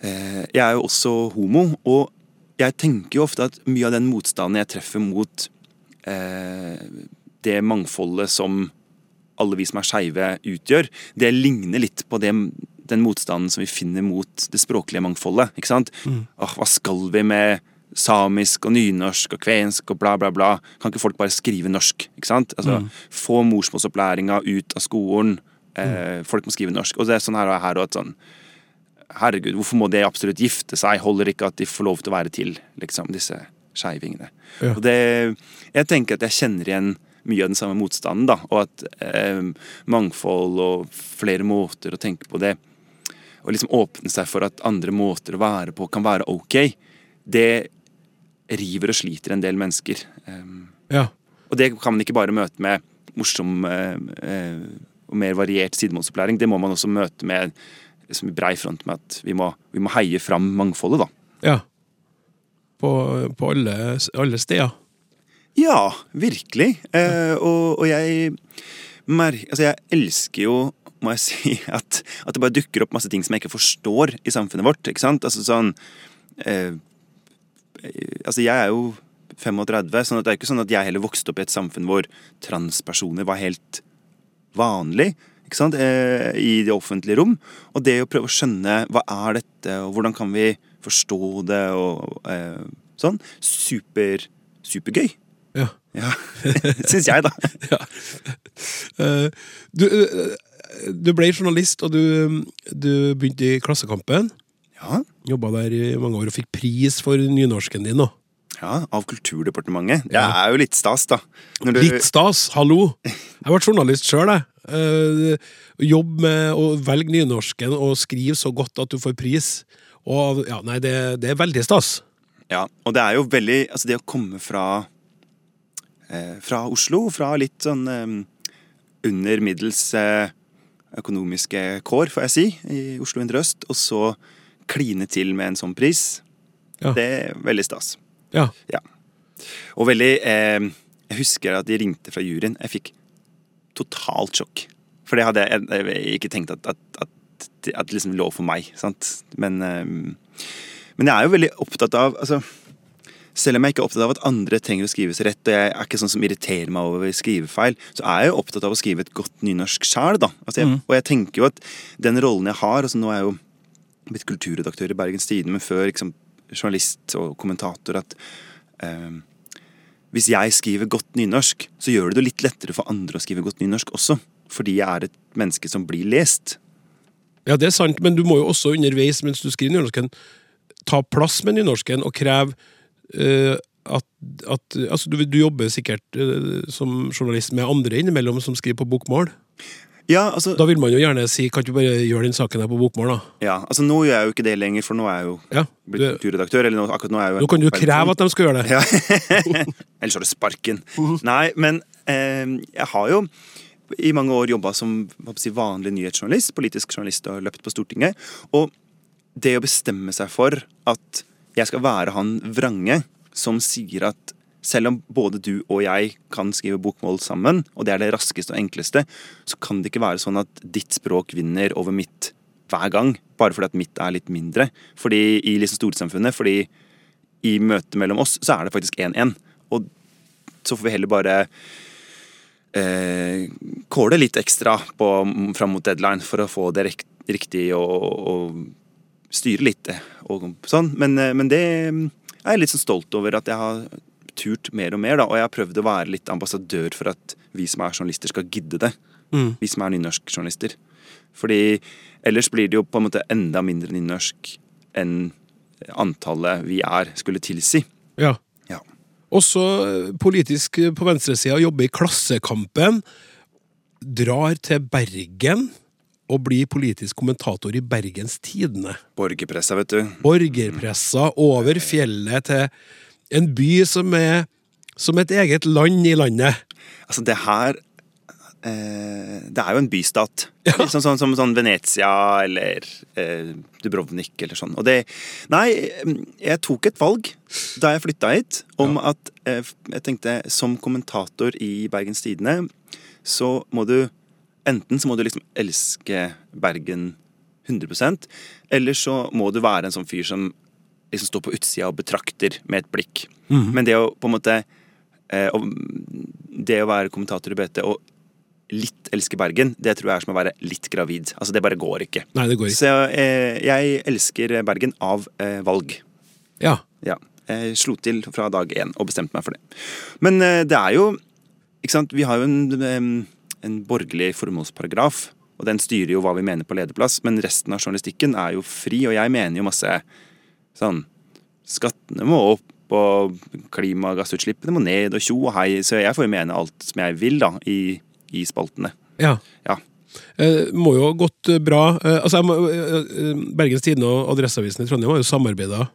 [SPEAKER 7] eh, Jeg er jo også homo, og jeg tenker jo ofte at mye av den motstanden jeg treffer mot eh, det mangfoldet som alle vi som er skeive, utgjør, det ligner litt på det, den motstanden som vi finner mot det språklige mangfoldet. ikke sant? Åh, hva skal vi med samisk og nynorsk og kvensk og bla, bla, bla? Kan ikke folk bare skrive norsk? ikke sant? Altså, Få morsmålsopplæringa ut av skolen. Eh, Folk må skrive norsk. Og det er sånn her og her og sånn Herregud, hvorfor må de absolutt gifte seg? Holder ikke at de får lov til å være til, liksom, disse skeivingene.
[SPEAKER 2] Ja.
[SPEAKER 7] Og det Jeg tenker at jeg kjenner igjen mye av den samme motstanden, da. Og at eh, mangfold og flere måter å tenke på det, og liksom åpne seg for at andre måter å være på kan være ok, det river og sliter en del mennesker. Um,
[SPEAKER 2] Ja.
[SPEAKER 7] og det kan man ikke bare møte med morsom eh, eh, og mer variert sidemålsopplæring. Det må man også møte med liksom, i brei front med at vi må, vi må heie fram mangfoldet, da.
[SPEAKER 2] ja. På, på alle, alle steder.
[SPEAKER 7] Ja, virkelig. Eh, og, og jeg Altså, jeg elsker jo må jeg <laughs> si, at, at det bare dukker opp masse ting som jeg ikke forstår i samfunnet vårt. ikke sant? Altså sånn eh, Altså, jeg er jo 35, sånn at det er ikke sånn at jeg heller vokste opp i et samfunn hvor transpersoner var helt vanlig. Ikke sant? Eh, I det offentlige rom. Og det å prøve å skjønne hva er dette, og hvordan kan vi forstå det, og eh, sånn. Super, supergøy.
[SPEAKER 2] Ja.
[SPEAKER 7] Ja, <laughs> syns jeg, da. <laughs>
[SPEAKER 2] ja. Eh, du, eh, du ble journalist, og du, du begynte i Klassekampen.
[SPEAKER 7] Ja,
[SPEAKER 2] Jobba der i mange år og fikk pris for nynorsken din. Også.
[SPEAKER 7] ja Av Kulturdepartementet. Det er jo litt stas, da. Du-
[SPEAKER 2] Litt stas, hallo! Jeg ble journalist sjøl, jeg. Uh, Jobb med å velge nynorsken og skrive så godt at du får pris. Og ja, nei, det, det er veldig stas.
[SPEAKER 7] Ja, og det er jo veldig Altså, det å komme fra Fra Oslo, fra litt sånn eh, under middels eh, økonomiske kår, får jeg si, i Oslo indre øst, og så kline til med en sånn pris,
[SPEAKER 2] Ja.
[SPEAKER 7] det er veldig stas.
[SPEAKER 2] Ja.
[SPEAKER 7] Og veldig eh, Jeg husker at de ringte fra juryen. Jeg fikk totalt sjokk. For det hadde jeg, jeg ikke tenkt at, at, at, at liksom lå for meg. Sant? Men, eh, men jeg er jo veldig opptatt av altså, Selv om jeg ikke er opptatt av at andre trenger å skrives rett, og jeg er ikke sånn som irriterer meg over skrivefeil, så er jeg jo opptatt av å skrive et godt nynorsk sjæl. da. Altså, jeg- Og jeg tenker jo at den rollen jeg har altså Nå er jeg jo blitt kulturredaktør i Bergens Tidende, men før liksom, journalist og kommentator at eh, hvis jeg skriver godt nynorsk, så gjør det det litt lettere for andre å skrive godt nynorsk også. Fordi jeg er et menneske som blir lest.
[SPEAKER 2] Ja, det er sant, men du må jo også underveis mens du skriver nynorsken, ta plass med nynorsken og kreve eh, at, at Altså, du, du jobber sikkert uh, som journalist med andre innimellom som skriver på bokmål.
[SPEAKER 7] Ja, altså,
[SPEAKER 2] Da vil man jo gjerne si kan du bare gjøre den saken her på bokmål, da?
[SPEAKER 7] ja, altså Nå gjør jeg jo ikke det lenger, for nå er jeg jo
[SPEAKER 2] Ja,
[SPEAKER 7] blitt
[SPEAKER 2] turredaktør
[SPEAKER 7] kulturredaktør. Eller nå, akkurat nå er jeg jo
[SPEAKER 2] nå kan du kreve at de skal gjøre det.
[SPEAKER 7] Ja. <laughs> Ellers har du sparken. Nei, men eh, jeg har jo i mange år jobba som si, vanlig nyhetsjournalist, politisk journalist og løpt på Stortinget. Og det å bestemme seg for at jeg skal være han vrange som sier at selv om både du og jeg kan skrive bokmål sammen, og det er det raskeste og enkleste, så kan det ikke være sånn at ditt språk vinner over mitt hver gang, bare fordi at mitt er litt mindre. Fordi i liksom storsamfunnet, fordi i møtet mellom oss, så er det faktisk 1-1. Og så får vi heller bare eh, kåle litt ekstra på, fram mot deadline for å få det riktig og, og styre litt. Og sånn. Men, eh, men det er jeg litt sånn stolt over at jeg har turt mer og mer. Da, og jeg har prøvd å være litt ambassadør for at vi som er journalister, skal gidde det.
[SPEAKER 2] Mm.
[SPEAKER 7] Vi som er nynorskjournalister. Fordi ellers blir det jo på en måte enda mindre nynorsk enn antallet vi er, skulle tilsi.
[SPEAKER 2] Ja.
[SPEAKER 7] Ja.
[SPEAKER 2] Også eh, politisk eh, på venstresida, jobber i Klassekampen. Drar til Bergen og bli politisk kommentator i Bergens Tidende.
[SPEAKER 7] Borgerpressa, vet du.
[SPEAKER 2] Borgerpressa over fjellet til en by som er som et eget land i landet.
[SPEAKER 7] Altså, det her eh, Det er jo en bystat. Litt sånn, sånn, som sånn Venezia eller eh, Dubrovnik eller sånn. Og det Nei, jeg tok et valg da jeg flytta hit, om at eh, jeg tenkte som kommentator i Bergens Tidende, så må du Enten så må du liksom elske Bergen 100% eller så må du være en sånn fyr som liksom står på utsida og betrakter med et blikk. Men det å på en måte eh, Det å være kommentator i BT og litt elsker Bergen, det tror jeg er som å være litt gravid. Altså, det bare går ikke.
[SPEAKER 2] Nei, det går ikke.
[SPEAKER 7] Så eh, jeg elsker Bergen av eh, valg.
[SPEAKER 2] Ja.
[SPEAKER 7] Ja. Jeg slo til fra dag én og bestemte meg for det. Men eh, det er jo ikke sant? Vi har jo en, em, en borgerlig formålsparagraf, og den styrer jo hva vi mener på lederplass, men resten av journalistikken er jo fri, og jeg mener jo masse sånn Skattene må opp, og klimagassutslippene må ned, og tjo og hei, så jeg får jo mene alt som jeg vil, da, i, i spaltene.
[SPEAKER 2] ja.
[SPEAKER 7] Ja.
[SPEAKER 2] Eh, må jo ha gått eh, bra. Eh, altså, må, eh, eh, Bergens Tidende og Adresseavisen i Trondheim har jo samarbeida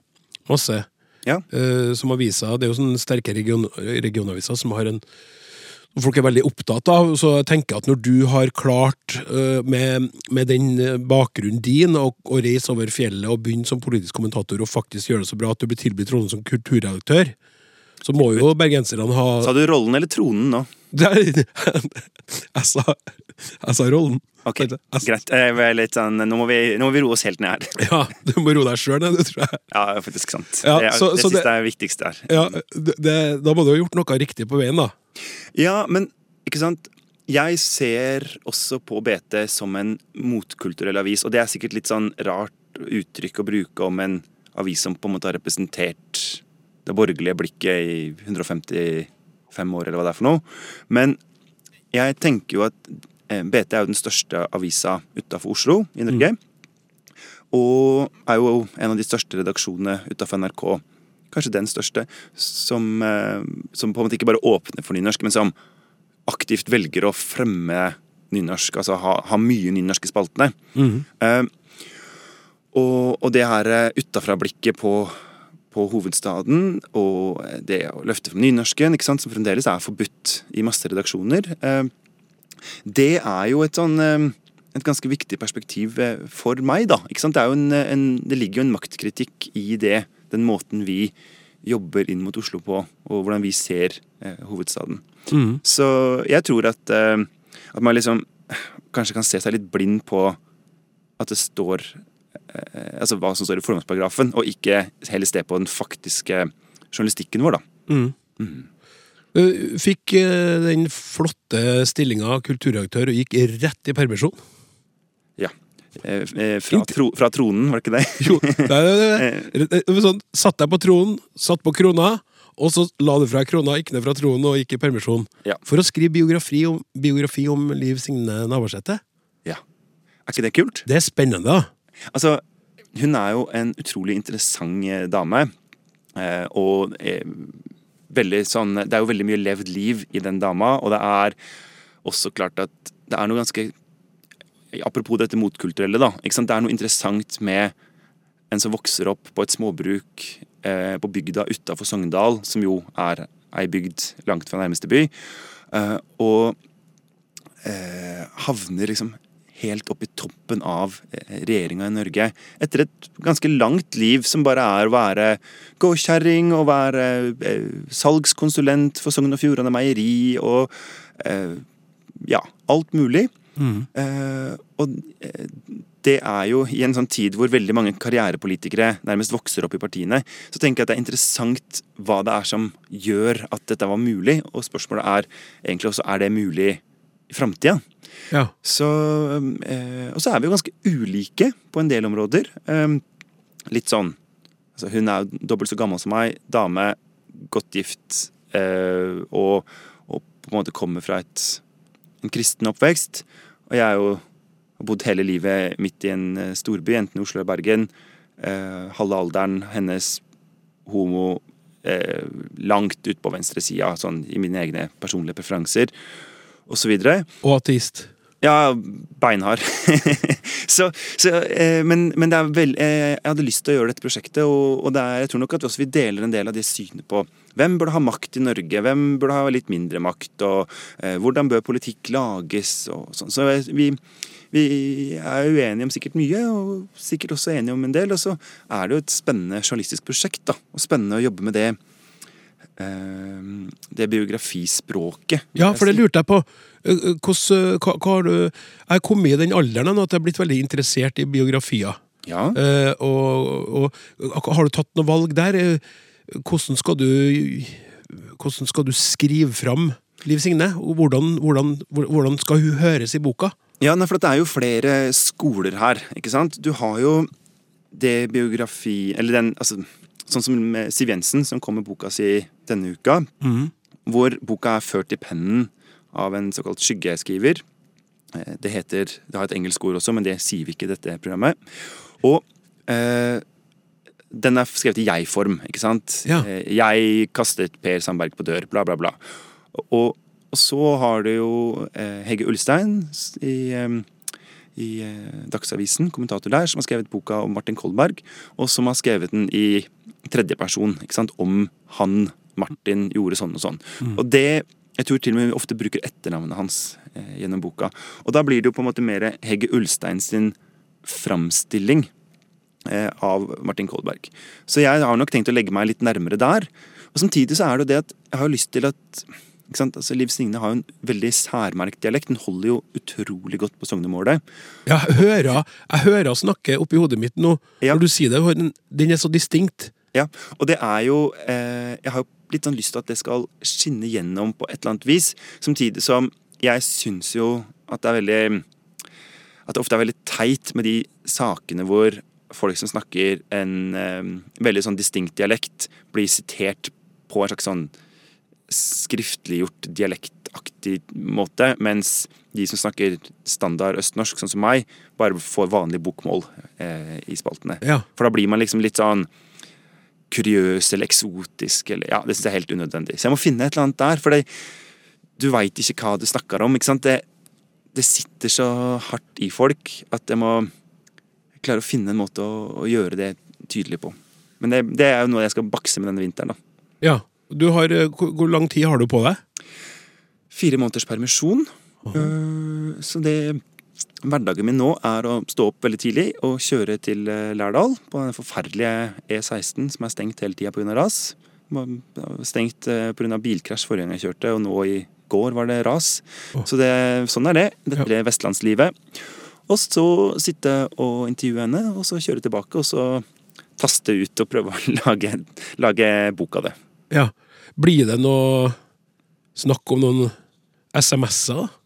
[SPEAKER 2] masse.
[SPEAKER 7] Ja.
[SPEAKER 2] Eh, som aviser, Det er jo sånne sterke region, regionaviser som har en som folk er veldig opptatt av. Så jeg tenker at når du har klart, eh, med, med den eh, bakgrunnen din, å, å reise over fjellet og begynne som politisk kommentator og faktisk gjøre det så bra at du blir tilbudt rollen som kulturredaktør, så må jo bergenserne ha
[SPEAKER 7] Sa du rollen eller tronen nå? <laughs>
[SPEAKER 2] Jeg, sa, jeg sa rollen.
[SPEAKER 7] Ok, greit. Litt sånn, nå, må vi, nå må vi roe oss helt ned her. <laughs>
[SPEAKER 2] Ja, du må roe deg sjøl ned, det tror jeg.
[SPEAKER 7] Ja, faktisk sant.
[SPEAKER 2] Ja,
[SPEAKER 7] det
[SPEAKER 2] så-
[SPEAKER 7] det det,
[SPEAKER 2] det-
[SPEAKER 7] er viktigst her.
[SPEAKER 2] Ja, det, det, da må du ha gjort noe riktig på veien, da.
[SPEAKER 7] Ja, men ikke sant Jeg ser også på BT som en motkulturell avis, og det er sikkert litt sånn rart uttrykk å bruke om en avis som på en måte har representert det borgerlige blikket i 155 år, eller hva det er for noe. Men jeg tenker jo at eh, BT er jo den største avisa utafor Oslo i Norge. Og er jo en av de største redaksjonene utafor NRK. Kanskje den største, som, eh, som på en måte ikke bare åpner for nynorsk, men som aktivt velger å fremme nynorsk, altså ha, ha mye nynorsk i spaltene. Eh, og, og det her eh, utafra-blikket på, på hovedstaden, og det å løfte frem nynorsken, ikke sant, som fremdeles er forbudt i masse redaksjoner, uh, det er jo et sånn uh, et ganske viktig perspektiv for meg, da. Ikke sant? Det, er jo en, en, det ligger jo en maktkritikk i det, den måten vi jobber inn mot Oslo på, og hvordan vi ser eh, hovedstaden. Så jeg tror at, eh, at man liksom kanskje kan se seg litt blind på at det står eh, Altså hva som står i formålsparagrafen, og ikke heller se på den faktiske journalistikken vår, da.
[SPEAKER 2] Eh, Fikk eh, den flotte stillinga kulturredaktør og gikk rett i permisjon.
[SPEAKER 7] Ja. Eh, eh, Fra, tro, fra tronen, var det ikke det? <laughs>
[SPEAKER 2] Jo, nei, nei. det, <laughs> var sånn, Satt deg på tronen, satt på krona, og så la du fra krona, gikk ned fra tronen og gikk i permisjon.
[SPEAKER 7] Ja.
[SPEAKER 2] For å skrive biografi om, biografi om Liv Signe Navarsete.
[SPEAKER 7] Ja. Er ikke det kult?
[SPEAKER 2] Det er spennende, da.
[SPEAKER 7] Altså, hun er jo en utrolig interessant eh, dame. Eh, og eh, veldig sånn Det er jo veldig mye levd liv i den dama, og det er også klart at det er noe ganske Apropos dette motkulturelle, da. Det er noe interessant med en som vokser opp på et småbruk eh, på bygda utafor Sogndal, som jo er ei bygd langt fra nærmeste by, eh, og eh, havner liksom helt opp i toppen av eh, regjeringa i Norge. Etter et ganske langt liv som bare er å være gåkjerring og være eh, salgskonsulent for Sogn og Fjordane Meieri og eh, ja, alt mulig. Eh, og eh, det er jo i en sånn tid hvor veldig mange karrierepolitikere nærmest vokser opp i partiene, så tenker jeg at det er interessant hva det er som gjør at dette var mulig, og spørsmålet er egentlig også er det mulig i framtida.
[SPEAKER 2] Ja.
[SPEAKER 7] Så, eh, og så er vi jo ganske ulike på en del områder. Uh, litt sånn altså Hun er jo dobbelt så gammel som meg, dame, godt gift, og, og på en måte kommer fra et, en kristen oppvekst. Og jeg er jo har bodd hele livet midt i en eh, storby, enten Oslo eller Bergen. Eh, halve alderen hennes homo, eh, langt ut på venstresida, sånn i mine egne personlige preferanser, osv.
[SPEAKER 2] Og ateist.
[SPEAKER 7] Ja, beinhard. <laughs> så, så, eh, men, men vel, eh, jeg hadde lyst til å gjøre dette prosjektet, og, og det er, jeg tror nok at vi også deler en del av det synet på hvem burde ha makt i Norge, hvem burde ha litt mindre makt, og eh, hvordan bør politikk lages, og sånn. Så vi, vi er uenige om sikkert mye, og sikkert også enige om en del. Og så er det jo et spennende journalistisk prosjekt, da, og spennende å jobbe med det. Eh, Det biografispråket.
[SPEAKER 2] Ja, for det lurte jeg på. Eh, eh, Hvordan, hva, hva har du Jeg har kommet i den alderen nå at jeg har blitt veldig interessert i biografier.
[SPEAKER 7] Ja.
[SPEAKER 2] Eh, og, og har du tatt noe valg der? Hvordan skal du Hvordan skal du skrive fram Liv Signe, hvordan, hvordan, hvordan skal hun høres i boka?
[SPEAKER 7] Ja, for det er jo flere skoler her, ikke sant? Du har jo det biografi Eller den altså, Sånn som med Siv Jensen, som kom med boka si denne uka. Hvor boka er ført i pennen av en såkalt skyggeskriver. Eh, Det heter Det har et engelsk ord også, men det sier vi ikke i dette programmet. Og eh, den er skrevet i jeg-form, ikke sant?
[SPEAKER 2] Ja.
[SPEAKER 7] Eh, Jeg kastet Per Sandberg på dør, bla, bla, bla. Og, og så har du jo eh, Hege Ulstein i, eh, i eh, Dagsavisen, kommentator der, som har skrevet boka om Martin Kolberg, og som har skrevet den i tredjeperson, ikke sant? om han, Martin, gjorde sånn og sånn. Og det jeg tror til og med vi ofte bruker etternavnet hans eh, gjennom boka. Og da blir det jo på en måte mer Hegge Ulstein sin framstilling eh, av Martin Kolberg. Så jeg har nok tenkt å legge meg litt nærmere der. Og samtidig så er det jo det at jeg har lyst til at ikke sant? Altså, Liv Signe har jo en veldig særmerkt dialekt. Den holder jo utrolig godt på sognemålet.
[SPEAKER 2] Ja, jeg hører, jeg hører snakke oppi hodet mitt nå,
[SPEAKER 7] Ja.
[SPEAKER 2] når du sier det. Den er så distinkt.
[SPEAKER 7] Ja, og det er jo eh, Jeg har jo litt sånn lyst til at det skal skinne gjennom på et eller annet vis. Samtidig som jeg syns jo at det er veldig At det ofte er veldig teit med de sakene hvor folk som snakker en eh, veldig sånn distinkt dialekt, blir sitert på en slags sånn skriftliggjort dialektaktig måte, mens de som snakker standard østnorsk, sånn som meg, bare får vanlig bokmål eh, i spaltene.
[SPEAKER 2] Ja.
[SPEAKER 7] For da blir man liksom litt sånn kuriøs eller eksotisk eller Ja, det syns jeg er helt unødvendig. Så jeg må finne et eller annet der, for det, du veit ikke hva du snakker om. ikke sant? Det, det sitter så hardt i folk at jeg må klare å finne en måte å, å gjøre det tydelig på. Men det, det er jo noe jeg skal bakse med denne vinteren. da.
[SPEAKER 2] Ja. Du har, eh, hvor, hvor lang tid har du på deg?
[SPEAKER 7] Fire måneders permisjon. Uh, så det Hverdagen min nå er å stå opp veldig tidlig og kjøre til eh, Lærdal på den forferdelige E16 som er stengt hele tida pga. ras. Var Stengt eh, pga. bilkrasj forrige gang jeg kjørte, og nå i går var det ras. Så det, sånn er det. Dette ble vestlandslivet. Og så sitte og intervjue henne, og så kjøre tilbake, og så taste ut og prøve å <laughs> lage, lage bok av det.
[SPEAKER 2] Ja. Blir det noe snakk om noen SMS-er? da?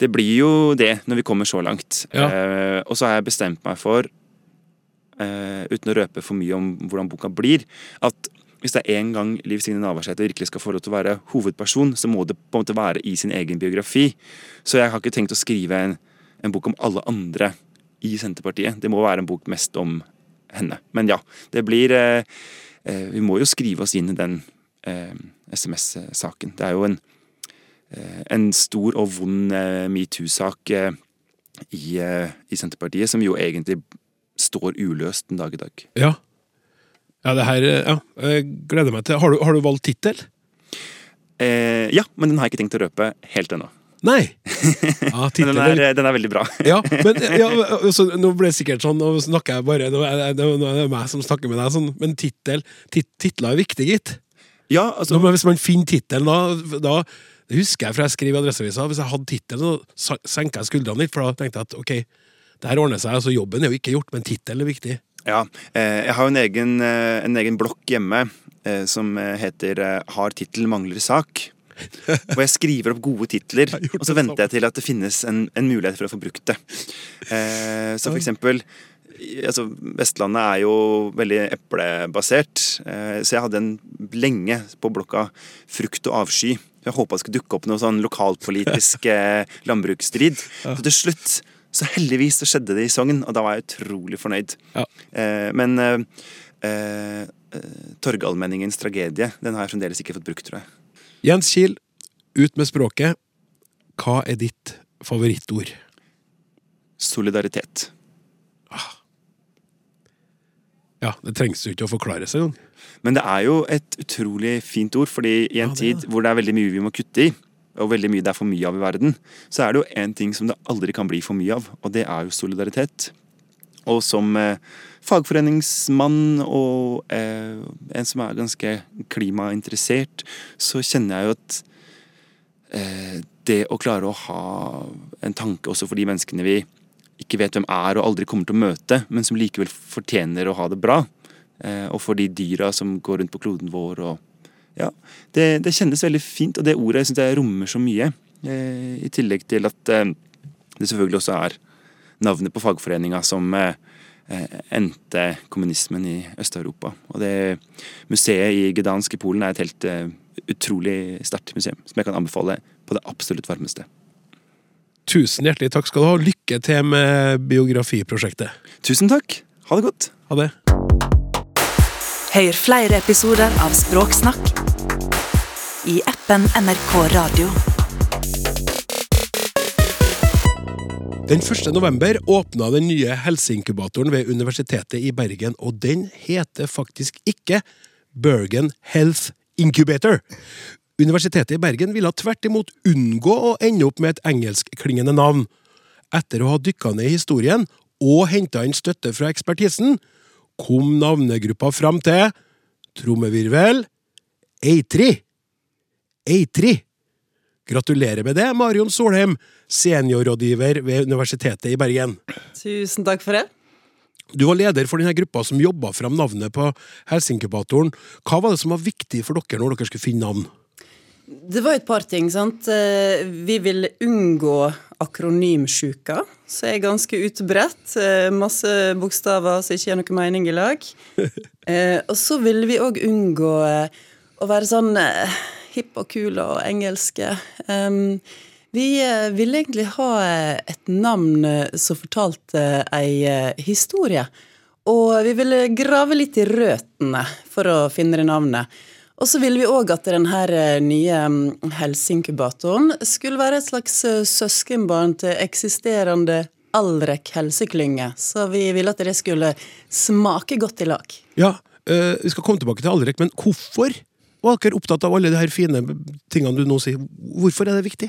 [SPEAKER 7] Det blir jo det når vi kommer så langt.
[SPEAKER 2] Ja.
[SPEAKER 7] Eh, og så har jeg bestemt meg for, eh, uten å røpe for mye om hvordan boka blir, at hvis det er en gang Liv Signe Navarsete virkelig skal få lov til å være hovedperson, så må det på en måte være i sin egen biografi. Så jeg har ikke tenkt å skrive en, en bok om alle andre i Senterpartiet. Det må være en bok mest om henne. Men ja, det blir eh, eh, Vi må jo skrive oss inn i den eh, SMS-saken. Det er jo en en stor og vond eh, metoo-sak eh, i, eh, i Senterpartiet, som jo egentlig står uløst den dag i dag.
[SPEAKER 2] Ja. Ja, det her eh, Ja, jeg gleder meg til. Har du, har du valgt tittel?
[SPEAKER 7] Eh, ja, men den har jeg ikke tenkt å røpe helt ennå.
[SPEAKER 2] Nei! <laughs> Ja,
[SPEAKER 7] den er, eh, den er veldig bra.
[SPEAKER 2] Ja, men <laughs> ja, så, Nå ble det sikkert sånn, nå snakker jeg bare Nå er det, nå er det meg som snakker med deg, sånn, men tittel tit, titler er viktig, gitt.
[SPEAKER 7] Ja, altså,
[SPEAKER 2] Nå, hvis man finner tittelen, da, da Det husker jeg fra jeg skrev i Adresseavisa. Hvis jeg hadde tittelen, så senka jeg skuldrene litt, for da tenkte jeg at ok, det her ordner seg. altså Jobben er jo ikke gjort, men tittelen er viktig.
[SPEAKER 7] ja, eh, jeg har jo en egen, eh, en egen blokk hjemme eh, som heter 'Har tittel, mangler sak'. Hvor jeg skriver opp gode titler, <laughs> og så venter jeg til at det finnes en, en mulighet for å få brukt det. Så for eksempel altså, Vestlandet er jo veldig eplebasert, eh, så jeg hadde en lenge på blokka 'Frukt og avsky'. Jeg håpa det skulle dukke opp noe sånn lokalpolitisk <laughs> eh, landbruksstrid. Så til slutt, så heldigvis, så skjedde det i Sogn, og da var jeg utrolig fornøyd.
[SPEAKER 2] Ja.
[SPEAKER 7] Eh, men eh, eh, eh, Torgallmenningens tragedie, den har jeg fremdeles ikke fått brukt, tror jeg.
[SPEAKER 2] Jens Kiel, ut med språket. Hva er ditt favorittord?
[SPEAKER 7] Solidaritet.
[SPEAKER 2] Ja, Det trengs jo ikke å forklare seg engang.
[SPEAKER 7] Men det er jo et utrolig fint ord, fordi i en
[SPEAKER 2] Ja,
[SPEAKER 7] tid hvor det er veldig mye vi må kutte i, og veldig mye det er for mye av i verden, så er det jo én ting som det aldri kan bli for mye av, og det er jo solidaritet. Og som eh, fagforeningsmann og eh, en som er ganske klimainteressert, så kjenner jeg jo at eh, det å klare å ha en tanke også for de menneskene vi ikke vet hvem er og aldri kommer til å møte, men som likevel fortjener å ha det bra. Eh, og for de dyra som går rundt på kloden vår, og ja, det, det kjennes veldig fint, og det ordet synes jeg rommer så mye. Eh, I tillegg til at eh, det selvfølgelig også er navnet på fagforeninga som endte kommunismen i Øst-Europa. Og det museet i Gdansk i Polen er et helt utrolig sterkt museum, som jeg kan anbefale på det absolutt varmeste.
[SPEAKER 2] Tusen hjertelig takk skal du ha. og Lykke til med biografiprosjektet.
[SPEAKER 7] Tusen takk. Ha det godt.
[SPEAKER 2] Ha det.
[SPEAKER 1] Hør flere episoder av Språksnakk i appen NRK Radio.
[SPEAKER 2] Den 1. november åpna den nye helseinkubatoren ved Universitetet i Bergen, og den heter faktisk ikke Bergen Health Incubator. Universitetet i Bergen ville tvert imot unngå å ende opp med et engelskklingende navn. Etter å ha dykka ned i historien og henta inn støtte fra ekspertisen, kom navnegruppa fram til trommevirvel Eitri. Eitri. Gratulerer med det, Marion Solheim, seniorrådgiver ved Universitetet i Bergen.
[SPEAKER 8] Tusen takk for det.
[SPEAKER 2] Du var leder for denne gruppa som jobba fram navnet på helseinkubatoren. Hva var det som var viktig for dere når dere skulle finne navn?
[SPEAKER 8] Det var et par ting. sant? Eh, Vi ville unngå akronymsjuka, som er ganske utbredt. Eh, Masse bokstaver som ikke har noe mening i lag. <laughs> Eh, Og så ville vi òg unngå å være sånn hipp og kul og engelske. Vi ville egentlig ha et navn som fortalte ei historie. Og vi ville grave litt i røttene for å finne det navnet. Og så ville vi òg at denne nye mm, helseinkubatoren skulle være et slags eh, søskenbarn til eksisterende Alrek helseklynge. Så vi ville at det skulle smake godt i lag.
[SPEAKER 2] Ja, eh, Vi skal komme tilbake til Alrek, men hvorfor var dere opptatt av alle de her fine tingene du nå sier? Hvorfor er det viktig?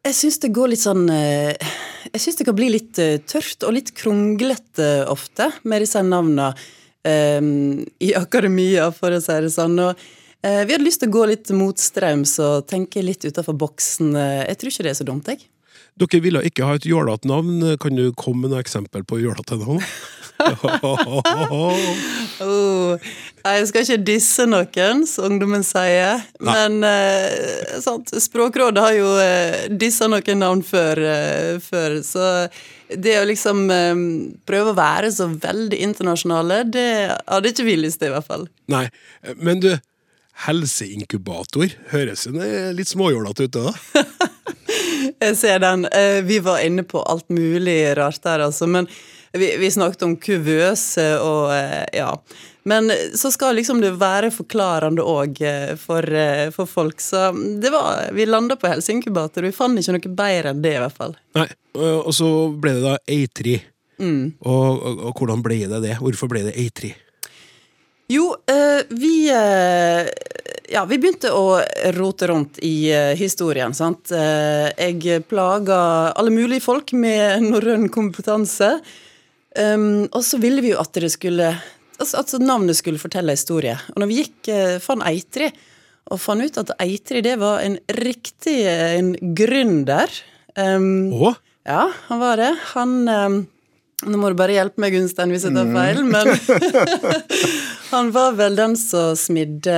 [SPEAKER 8] Jeg syns det går litt sånn eh, Jeg syns det kan bli litt eh, tørt og litt kronglete ofte med disse navnene eh, i akademia, for å si det sånn. Og eh, vi hadde lyst til å gå litt mot strøms og tenke litt utafor boksen. Jeg tror ikke det er så dumt, jeg.
[SPEAKER 2] Dere ville ikke ha et jålete navn. Kan du komme med noe eksempel på jålete navn? <laughs> <laughs>
[SPEAKER 8] Oh, jeg skal ikke disse noen, som ungdommen sier. Men eh, sant, Språkrådet har jo eh, dissa noen navn før, eh, før. Så det å liksom eh, prøve å være så veldig internasjonale, det hadde ikke vi lyst til, i hvert fall.
[SPEAKER 2] Nei, men du, helseinkubator høres den litt småjålete ut, da? <laughs>
[SPEAKER 8] Jeg ser den. Eh, Vi var inne på alt mulig rart der, altså. Men vi, vi snakket om kuvøse og eh, ja. Men så skal liksom det være forklarende òg for, eh, for folk. Så det var Vi landa på helseinkubator. Vi fant ikke noe bedre enn det, i hvert fall.
[SPEAKER 2] Nei, og så ble det da Eitri.
[SPEAKER 8] Mm.
[SPEAKER 2] Og, og, og hvordan ble det det? Hvorfor ble det Eitri?
[SPEAKER 8] Jo, eh, vi eh, Ja, vi begynte å rote rundt i eh, historien, sant. Eh, Jeg plaga alle mulige folk med norrøn kompetanse. Um, og så ville vi jo at det skulle altså, altså navnet skulle fortelle historie. Og når vi gikk, uh, fant Eitri, og fant ut at Eitri det var en riktig eh, en gründer um,
[SPEAKER 2] Å?
[SPEAKER 8] ja, han var det. Han um, Nå må du bare hjelpe meg, Gunstein, hvis jeg tar feil, men <laughs> Han var vel den som smidde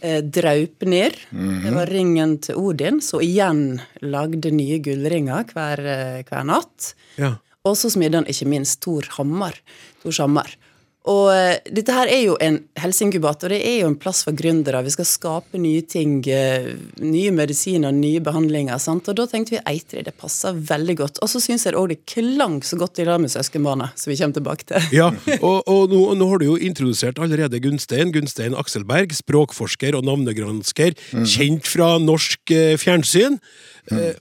[SPEAKER 8] eh, Draupnir. Det var ringen til Odin, som igjen lagde nye gullringer hver, eh, hver natt.
[SPEAKER 2] Ja.
[SPEAKER 8] Og så smidde han ikke minst Thor Hammar. Tor Hammar. Og eh, dette her er jo en helseinkubator, det er jo en plass for gründere. Vi skal skape nye ting, eh, nye medisiner, nye behandlinger. sant? Og da tenkte vi eitre, det passer veldig godt. Og så syns jeg òg det klang så godt i lag med søskenbarnet, som vi kommer tilbake til.
[SPEAKER 2] Ja, og, og nå, nå har du jo introdusert allerede Gunstein. Gunstein Akselberg, språkforsker og navnegransker. Kjent fra norsk eh, fjernsyn. Ma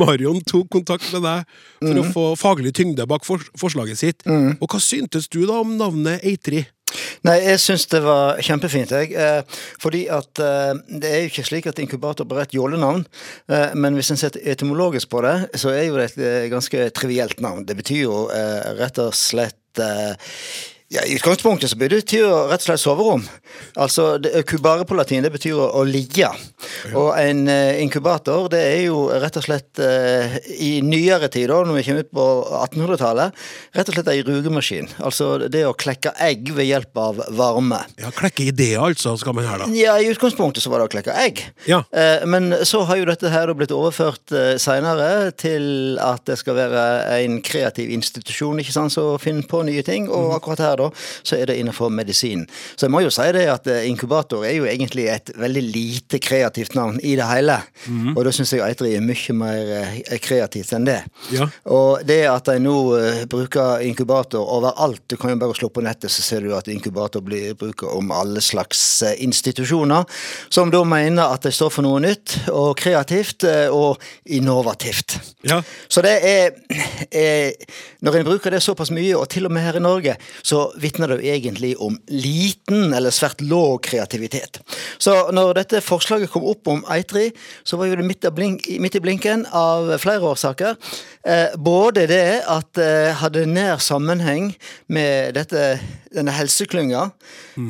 [SPEAKER 2] Marion tok kontakt med deg for å få faglig tyngde bak for forslaget sitt. Og hva syntes du da om navnet Eitri?
[SPEAKER 9] Nei, jeg syns det var kjempefint, jeg. Eh, fordi at eh, det er jo ikke slik at inkubator bare er et jålenavn. Eh, men hvis en ser etymologisk på det, så er jo det et eh, ganske trivielt navn. Det betyr jo eh, rett og slett eh, Ja, I utgangspunktet så betyr det rett og slett soverom. Altså, det- Kubare på latin det betyr å, ligge. Og en eh, inkubator det er jo rett og slett eh, i nyere tid, da, når vi kommer ut på 1800-tallet, rett og slett ei rugemaskin. Altså det å klekke egg ved hjelp av varme.
[SPEAKER 2] Ja, Klekke ideer, altså, skal man her, da.
[SPEAKER 9] Ja, I utgangspunktet så var det å klekke egg.
[SPEAKER 2] Ja.
[SPEAKER 9] Eh, men så har jo dette her blitt overført eh, seinere til at det skal være en kreativ institusjon ikke sant, som finner på nye ting. Og akkurat her da, så er det innenfor medisin. Så jeg må jo si det at eh, inkubator er jo egentlig et veldig lite kreativt navn i det hele. Og da syns jeg Eitri er mye mer eh, kreativt enn det.
[SPEAKER 2] Ja.
[SPEAKER 9] Og det at de nå eh, bruker inkubator overalt, du kan jo bare slå på nettet, så ser du at inkubator blir brukt om alle slags institusjoner, som da mener at de står for noe nytt og kreativt og innovativt.
[SPEAKER 2] Ja.
[SPEAKER 9] Så det er, er Når en bruker det såpass mye, og til og med her i Norge, så vitner det jo egentlig om liten eller svært låg kreativitet. Så når dette forslaget kom opp om Eitri, så var jo det midt, blink, midt i blinken av flere årsaker. Eh, både det at det hadde nær sammenheng med dette, denne helseklynga,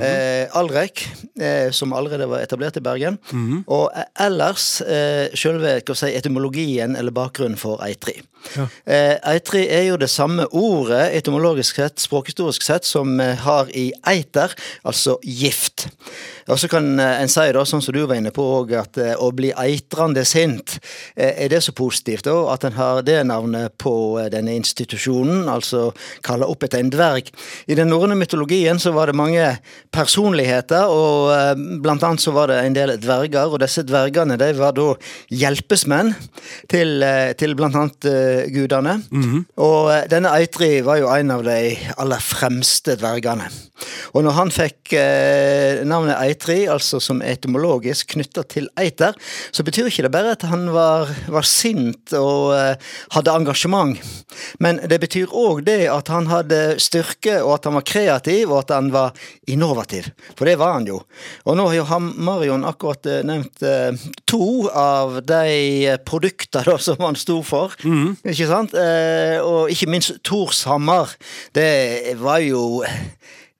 [SPEAKER 9] eh, Alrek, eh, som allerede var etablert i Bergen, og eh, ellers eh, selve si, etymologien eller bakgrunnen for Eitri. Eh, Eitri er jo det samme ordet etymologisk sett, språkhistorisk sett, som har i eiter, altså gift. Og så kan eh, en si, da, sånn som du var inne på, også, at eh, å bli eitrende sint, eh, er det så positivt da, at en har det navnet på eh, denne institusjonen, altså kalle opp etter en dverg. I den norrøne mytologien så var det mange personligheter, og eh, blant annet så var det en del dverger, og disse dvergene de var da hjelpesmenn til, eh, til blant annet eh, gudene. Og eh, denne Eitri var jo en av de aller fremste dvergene. Og når han fikk eh, navnet Eitri, altså som etymologisk knytta til eiter, så betyr ikke det bare at han var, var sint og eh, hadde engasjement, men det betyr òg det at han hadde styrke, og at han var kreativ, og at han var innovativ. For det var han jo. Og nå har jo Marion akkurat eh, nevnt eh, to av de produktene som han sto for. Ikke sant? Eh, og ikke minst Thors hammer. Det var jo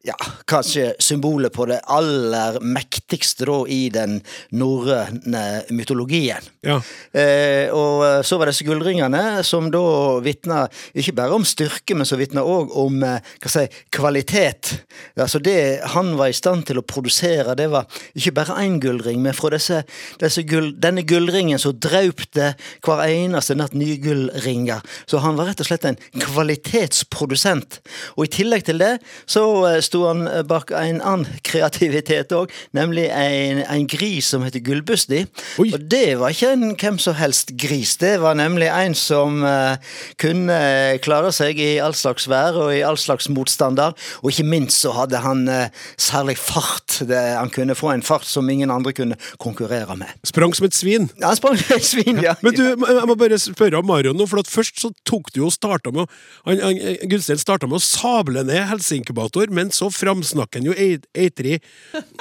[SPEAKER 9] ja, kanskje symbolet på det aller mektigste da i den norrøne mytologien.
[SPEAKER 2] Ja.
[SPEAKER 9] Eh, og eh, så var det gullringene, som da vitna ikke bare om styrke, men som vitna òg om eh, si, kvalitet. Altså det han var i stand til å produsere, det var ikke bare én gullring, men fra disse, disse gull, denne gullringen så draup det hver eneste natt nye gullringer. Så han var rett og slett en kvalitetsprodusent. Og i tillegg til det så eh, sto han bak en annen kreativitet òg, nemlig en, en gris som heter Gullbusti.
[SPEAKER 2] Oi.
[SPEAKER 9] Og det var ikke en hvem som helst gris. Det var nemlig en som uh, kunne klare seg i all slags vær og i all slags motstander. Og ikke minst så hadde han uh, særlig fart. Det, han kunne få en fart som ingen andre kunne konkurrere med.
[SPEAKER 2] Sprang som et svin.
[SPEAKER 9] Ja, han sprang som et svin, ja. <laughs>
[SPEAKER 2] Men du, jeg må bare spørre om Marion nå, for at først så tok du jo starta med å han, starta med å sable ned helseinkubator, men så framsnakker han jo Eitri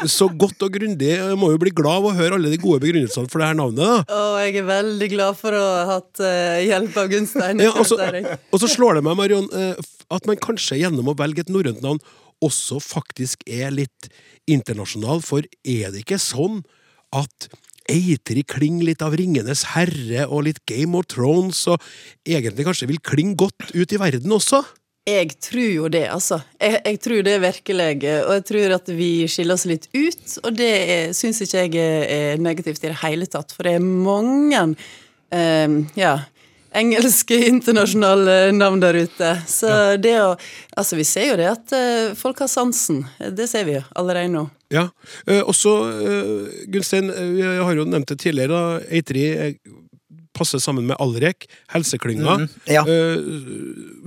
[SPEAKER 2] så godt og grundig. Jeg må jo bli glad av å høre alle de gode begrunnelsene for det her navnet. da.
[SPEAKER 8] Og jeg er veldig glad for å ha hatt eh, hjelp av Gunstein.
[SPEAKER 2] Ja, og, så, og så slår det meg, Marion, eh, at man kanskje gjennom å velge et norrønt navn også faktisk er litt internasjonal, for er det ikke sånn at Eitri klinger litt av Ringenes herre og litt Game of Thrones, og egentlig kanskje vil klinge godt ut i verden også?
[SPEAKER 8] Jeg tror jo det, altså. Jeg, jeg tror det er virkelig. Og jeg tror at vi skiller oss litt ut. Og det syns ikke jeg er, negativt i det hele tatt. For det er mange eh, ja, engelske <laughs> internasjonale navn der ute. Så det å Altså, vi ser jo det at eh, folk har sansen. Det ser vi jo allerede nå.
[SPEAKER 2] Ja, eh, og så, eh, Gunstein, jeg har jo nevnt det tidligere, da, Eitri eh, passer sammen med Alrek, helseklynga.
[SPEAKER 9] Mm, ja.
[SPEAKER 2] Eh,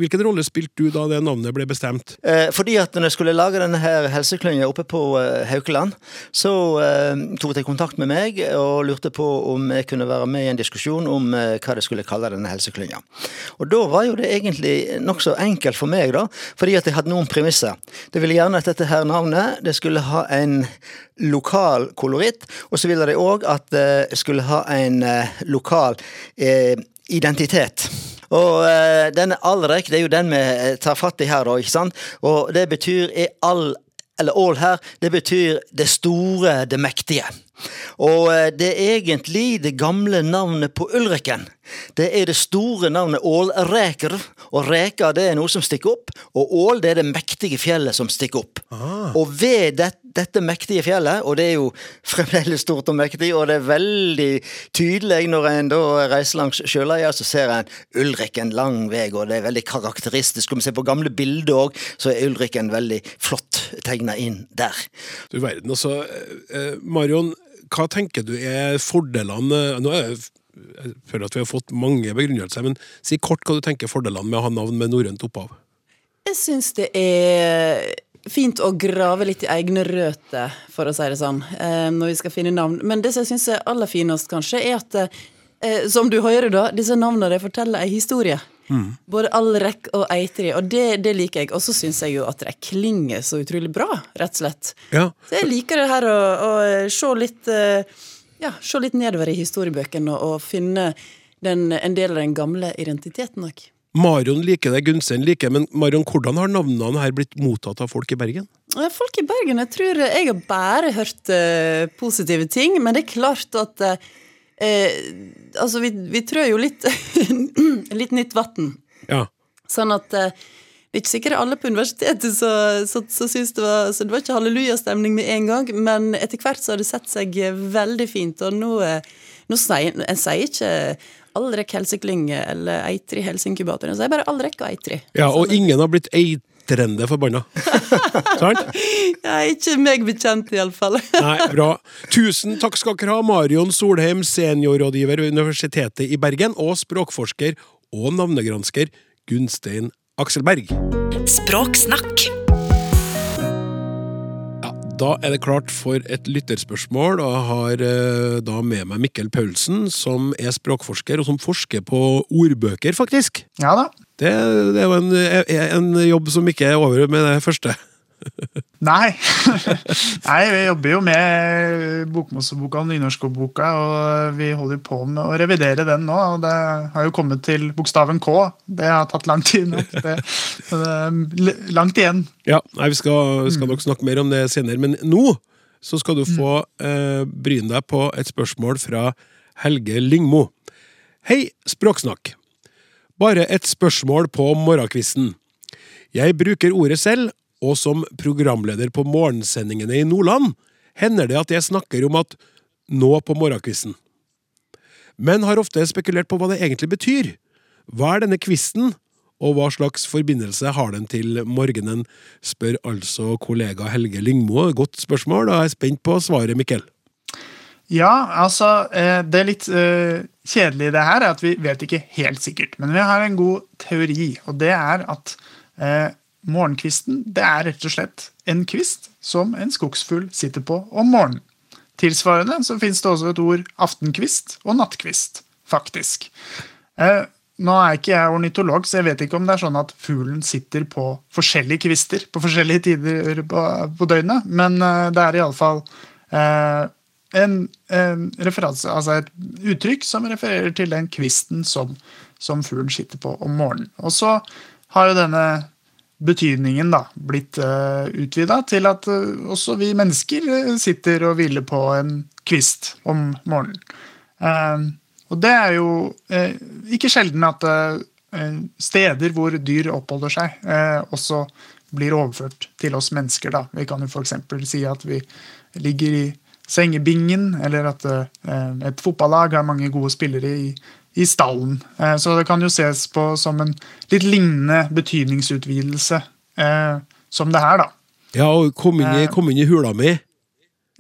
[SPEAKER 2] hvilken rolle spilte du da det navnet ble bestemt?
[SPEAKER 9] Eh, fordi at når jeg skulle lage denne her helseklynga oppe på eh, Haukeland, så tok de kontakt med meg og lurte på om jeg kunne være med i en diskusjon om hva de skulle kalle denne helseklynga. Og da var jo det egentlig nokså enkelt for meg, da, fordi at jeg hadde noen premisser. Det ville gjerne at dette her navnet det skulle ha en lokal koloritt, og så ville de òg at det skulle ha en lokal eh, identitet. Og eh, denne Alrek, det er jo den vi eh, tar fatt i her, da, ikke sant? Og det betyr i all eller all her, det betyr det store, det mektige. Og eh, det er egentlig det gamle navnet på Ulriken. Det er det store navnet ålreker, og reker det er noe som stikker opp, og ål det er det mektige fjellet som stikker opp. Og ved det, dette mektige fjellet, og det er jo fremdeles stort og mektig, og det er veldig tydelig når en da reiser langs sjøleia, så ser en Ulriken lang vei, og det er veldig karakteristisk. Om vi ser på gamle bilder òg, så er Ulriken veldig flott tegna inn der.
[SPEAKER 2] Du verden, altså. eh, Marion, hva tenker du er fordelene Nå er jeg føler at vi har fått mange begrunnelser, men si kort hva du tenker fordelene med å ha navn med norrønt opphav.
[SPEAKER 8] Jeg syns det er fint å grave litt i egne røtter, for å si det sånn, eh, når vi skal finne navn. Men det som jeg syns er aller finest, kanskje, er at eh, som du hører, da, disse navnene forteller ei historie. Både Alrek og Eitri, og det, det liker jeg. Og så syns jeg jo at de klinger så utrolig bra, rett og slett.
[SPEAKER 2] Ja,
[SPEAKER 8] Så jeg liker det her å, å se litt eh, Ja, se litt nedover i historiebøkene og, og finne den, en del av den gamle identiteten òg.
[SPEAKER 2] Marion liker det, Gunstein liker men Marion, hvordan har navnene her blitt mottatt av folk i Bergen?
[SPEAKER 8] Folk i Bergen, jeg tror jeg har bare hørt eh, positive ting, men det er klart at eh, eh, Altså, vi, vi trør jo litt <clears throat> litt nytt vann.
[SPEAKER 2] Ja.
[SPEAKER 8] Sånn at eh, det er ikke sikkert alle på universitetet så, så, så syns det var Så det var ikke hallelujastemning med en gang, men etter hvert så har det sett seg veldig fint, og nå, eh, nå sier en sier ikke Allrek helseklynge eller Eitri helseinkubator, en sier bare Allrek og Eitri.
[SPEAKER 2] ja, og ingen har blitt eitrende forbanna. <laughs> Sant?
[SPEAKER 8] Ja, ikke meg bekjent, iallfall. <laughs>
[SPEAKER 2] Nei, bra. Tusen takk skal dere ha, Marion Solheim, seniorrådgiver ved Universitetet i Bergen, og språkforsker og navnegransker Gunstein Akselberg.
[SPEAKER 1] Språksnakk.
[SPEAKER 2] Da er det klart for et lytterspørsmål, og jeg har eh, da med meg Mikkel Paulsen, som er språkforsker, og som forsker på ordbøker, faktisk.
[SPEAKER 4] Ja da.
[SPEAKER 2] Det, det er jo en, en jobb som ikke er over med det første.
[SPEAKER 4] Nei. <laughs> Nei, vi jobber jo med Bokmoseboka og Nynorskordboka, og vi holder på med å revidere den nå. og Det har jo kommet til bokstaven K. Det har tatt lang tid nok. <laughs> Det, det er langt igjen.
[SPEAKER 2] Ja, nei, vi skal, skal nok snakke mer om det senere, men nå så skal du få eh, bryne deg på et spørsmål fra Helge Lyngmo. Hei, Språksnakk. Bare et spørsmål på morgenkvisten. Jeg bruker ordet selv, og som programleder på morgensendingene i Nordland hender det at jeg snakker om at nå på morgenkvisten. Men har ofte spekulert på hva det egentlig betyr. Hva er denne kvisten, og hva slags forbindelse har den til morgenen, spør altså kollega Helge Lyngmo. Godt spørsmål, og jeg er spent på svaret, Mikkel.
[SPEAKER 4] Ja, altså Det er litt eh, kjedelige det her er at vi vet ikke helt sikkert. Men vi har en god teori, og det er at eh, morgenkvisten det er rett og slett en kvist som en skogsfugl sitter på om morgenen. Tilsvarende så fins det også et ord aftenkvist og nattkvist, faktisk. Eh, nå er ikke jeg ornitolog, så jeg vet ikke om det er sånn at fuglen sitter på forskjellige kvister på forskjellige tider på, på døgnet, men eh, det er iallfall eh, en, en altså et uttrykk som refererer til den kvisten som, som fuglen sitter på om morgenen. Og så har jo denne betydningen da blitt uh, utvida til at uh, også vi mennesker eh, sitter og hviler på en kvist om morgenen. Uh, og det er jo uh, ikke sjelden at eh, steder hvor dyr oppholder seg, eh, også blir overført til oss mennesker. Da. Vi kan jo f.eks. si at vi ligger i sengebingen, eller at eh, et fotballag har mange gode spillere i, i stallen. Eh, så det kan jo ses på som en litt lignende betydningsutvidelse eh, som det her, da.
[SPEAKER 2] Ja, og kom inn i,
[SPEAKER 4] Eh.
[SPEAKER 2] kom inn i hula mi.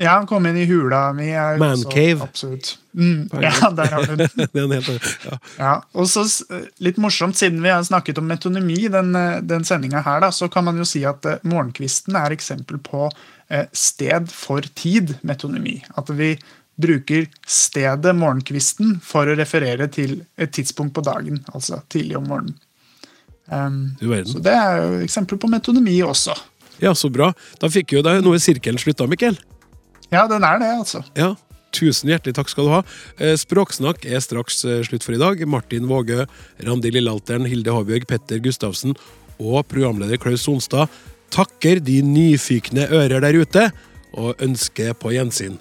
[SPEAKER 4] Ja, kom inn i hula mi. Mancave.
[SPEAKER 2] Man cave.
[SPEAKER 4] Absolutt. Mm, ja, der har du den. <laughs>
[SPEAKER 2] Ja.
[SPEAKER 4] Ja, og så Litt morsomt, siden vi har snakket om metonymi, den, eh, den sendinga her, da, så kan man jo si at uh, morgenkvisten er eksempel på uh, sted for tid metonymi. At vi bruker stedet morgenkvisten for å referere til et tidspunkt på dagen, altså tidlig om morgenen. Um, så det er jo eksempler på metonymi også.
[SPEAKER 2] ja, så bra. Da fikk jo deg noe sirkelen slutta, Mikkel.
[SPEAKER 4] Ja, den er det, altså.
[SPEAKER 2] Ja, Tusen hjertelig takk skal du ha. Eh, Språksnakk er straks eh, slutt for i dag. Martin Vågø, Randi Lillealteren, Hilde Håbjørg, Petter Gustavsen og programleder Klaus Sonstad takker de nyfikne ører der ute og ønsker på gjensyn.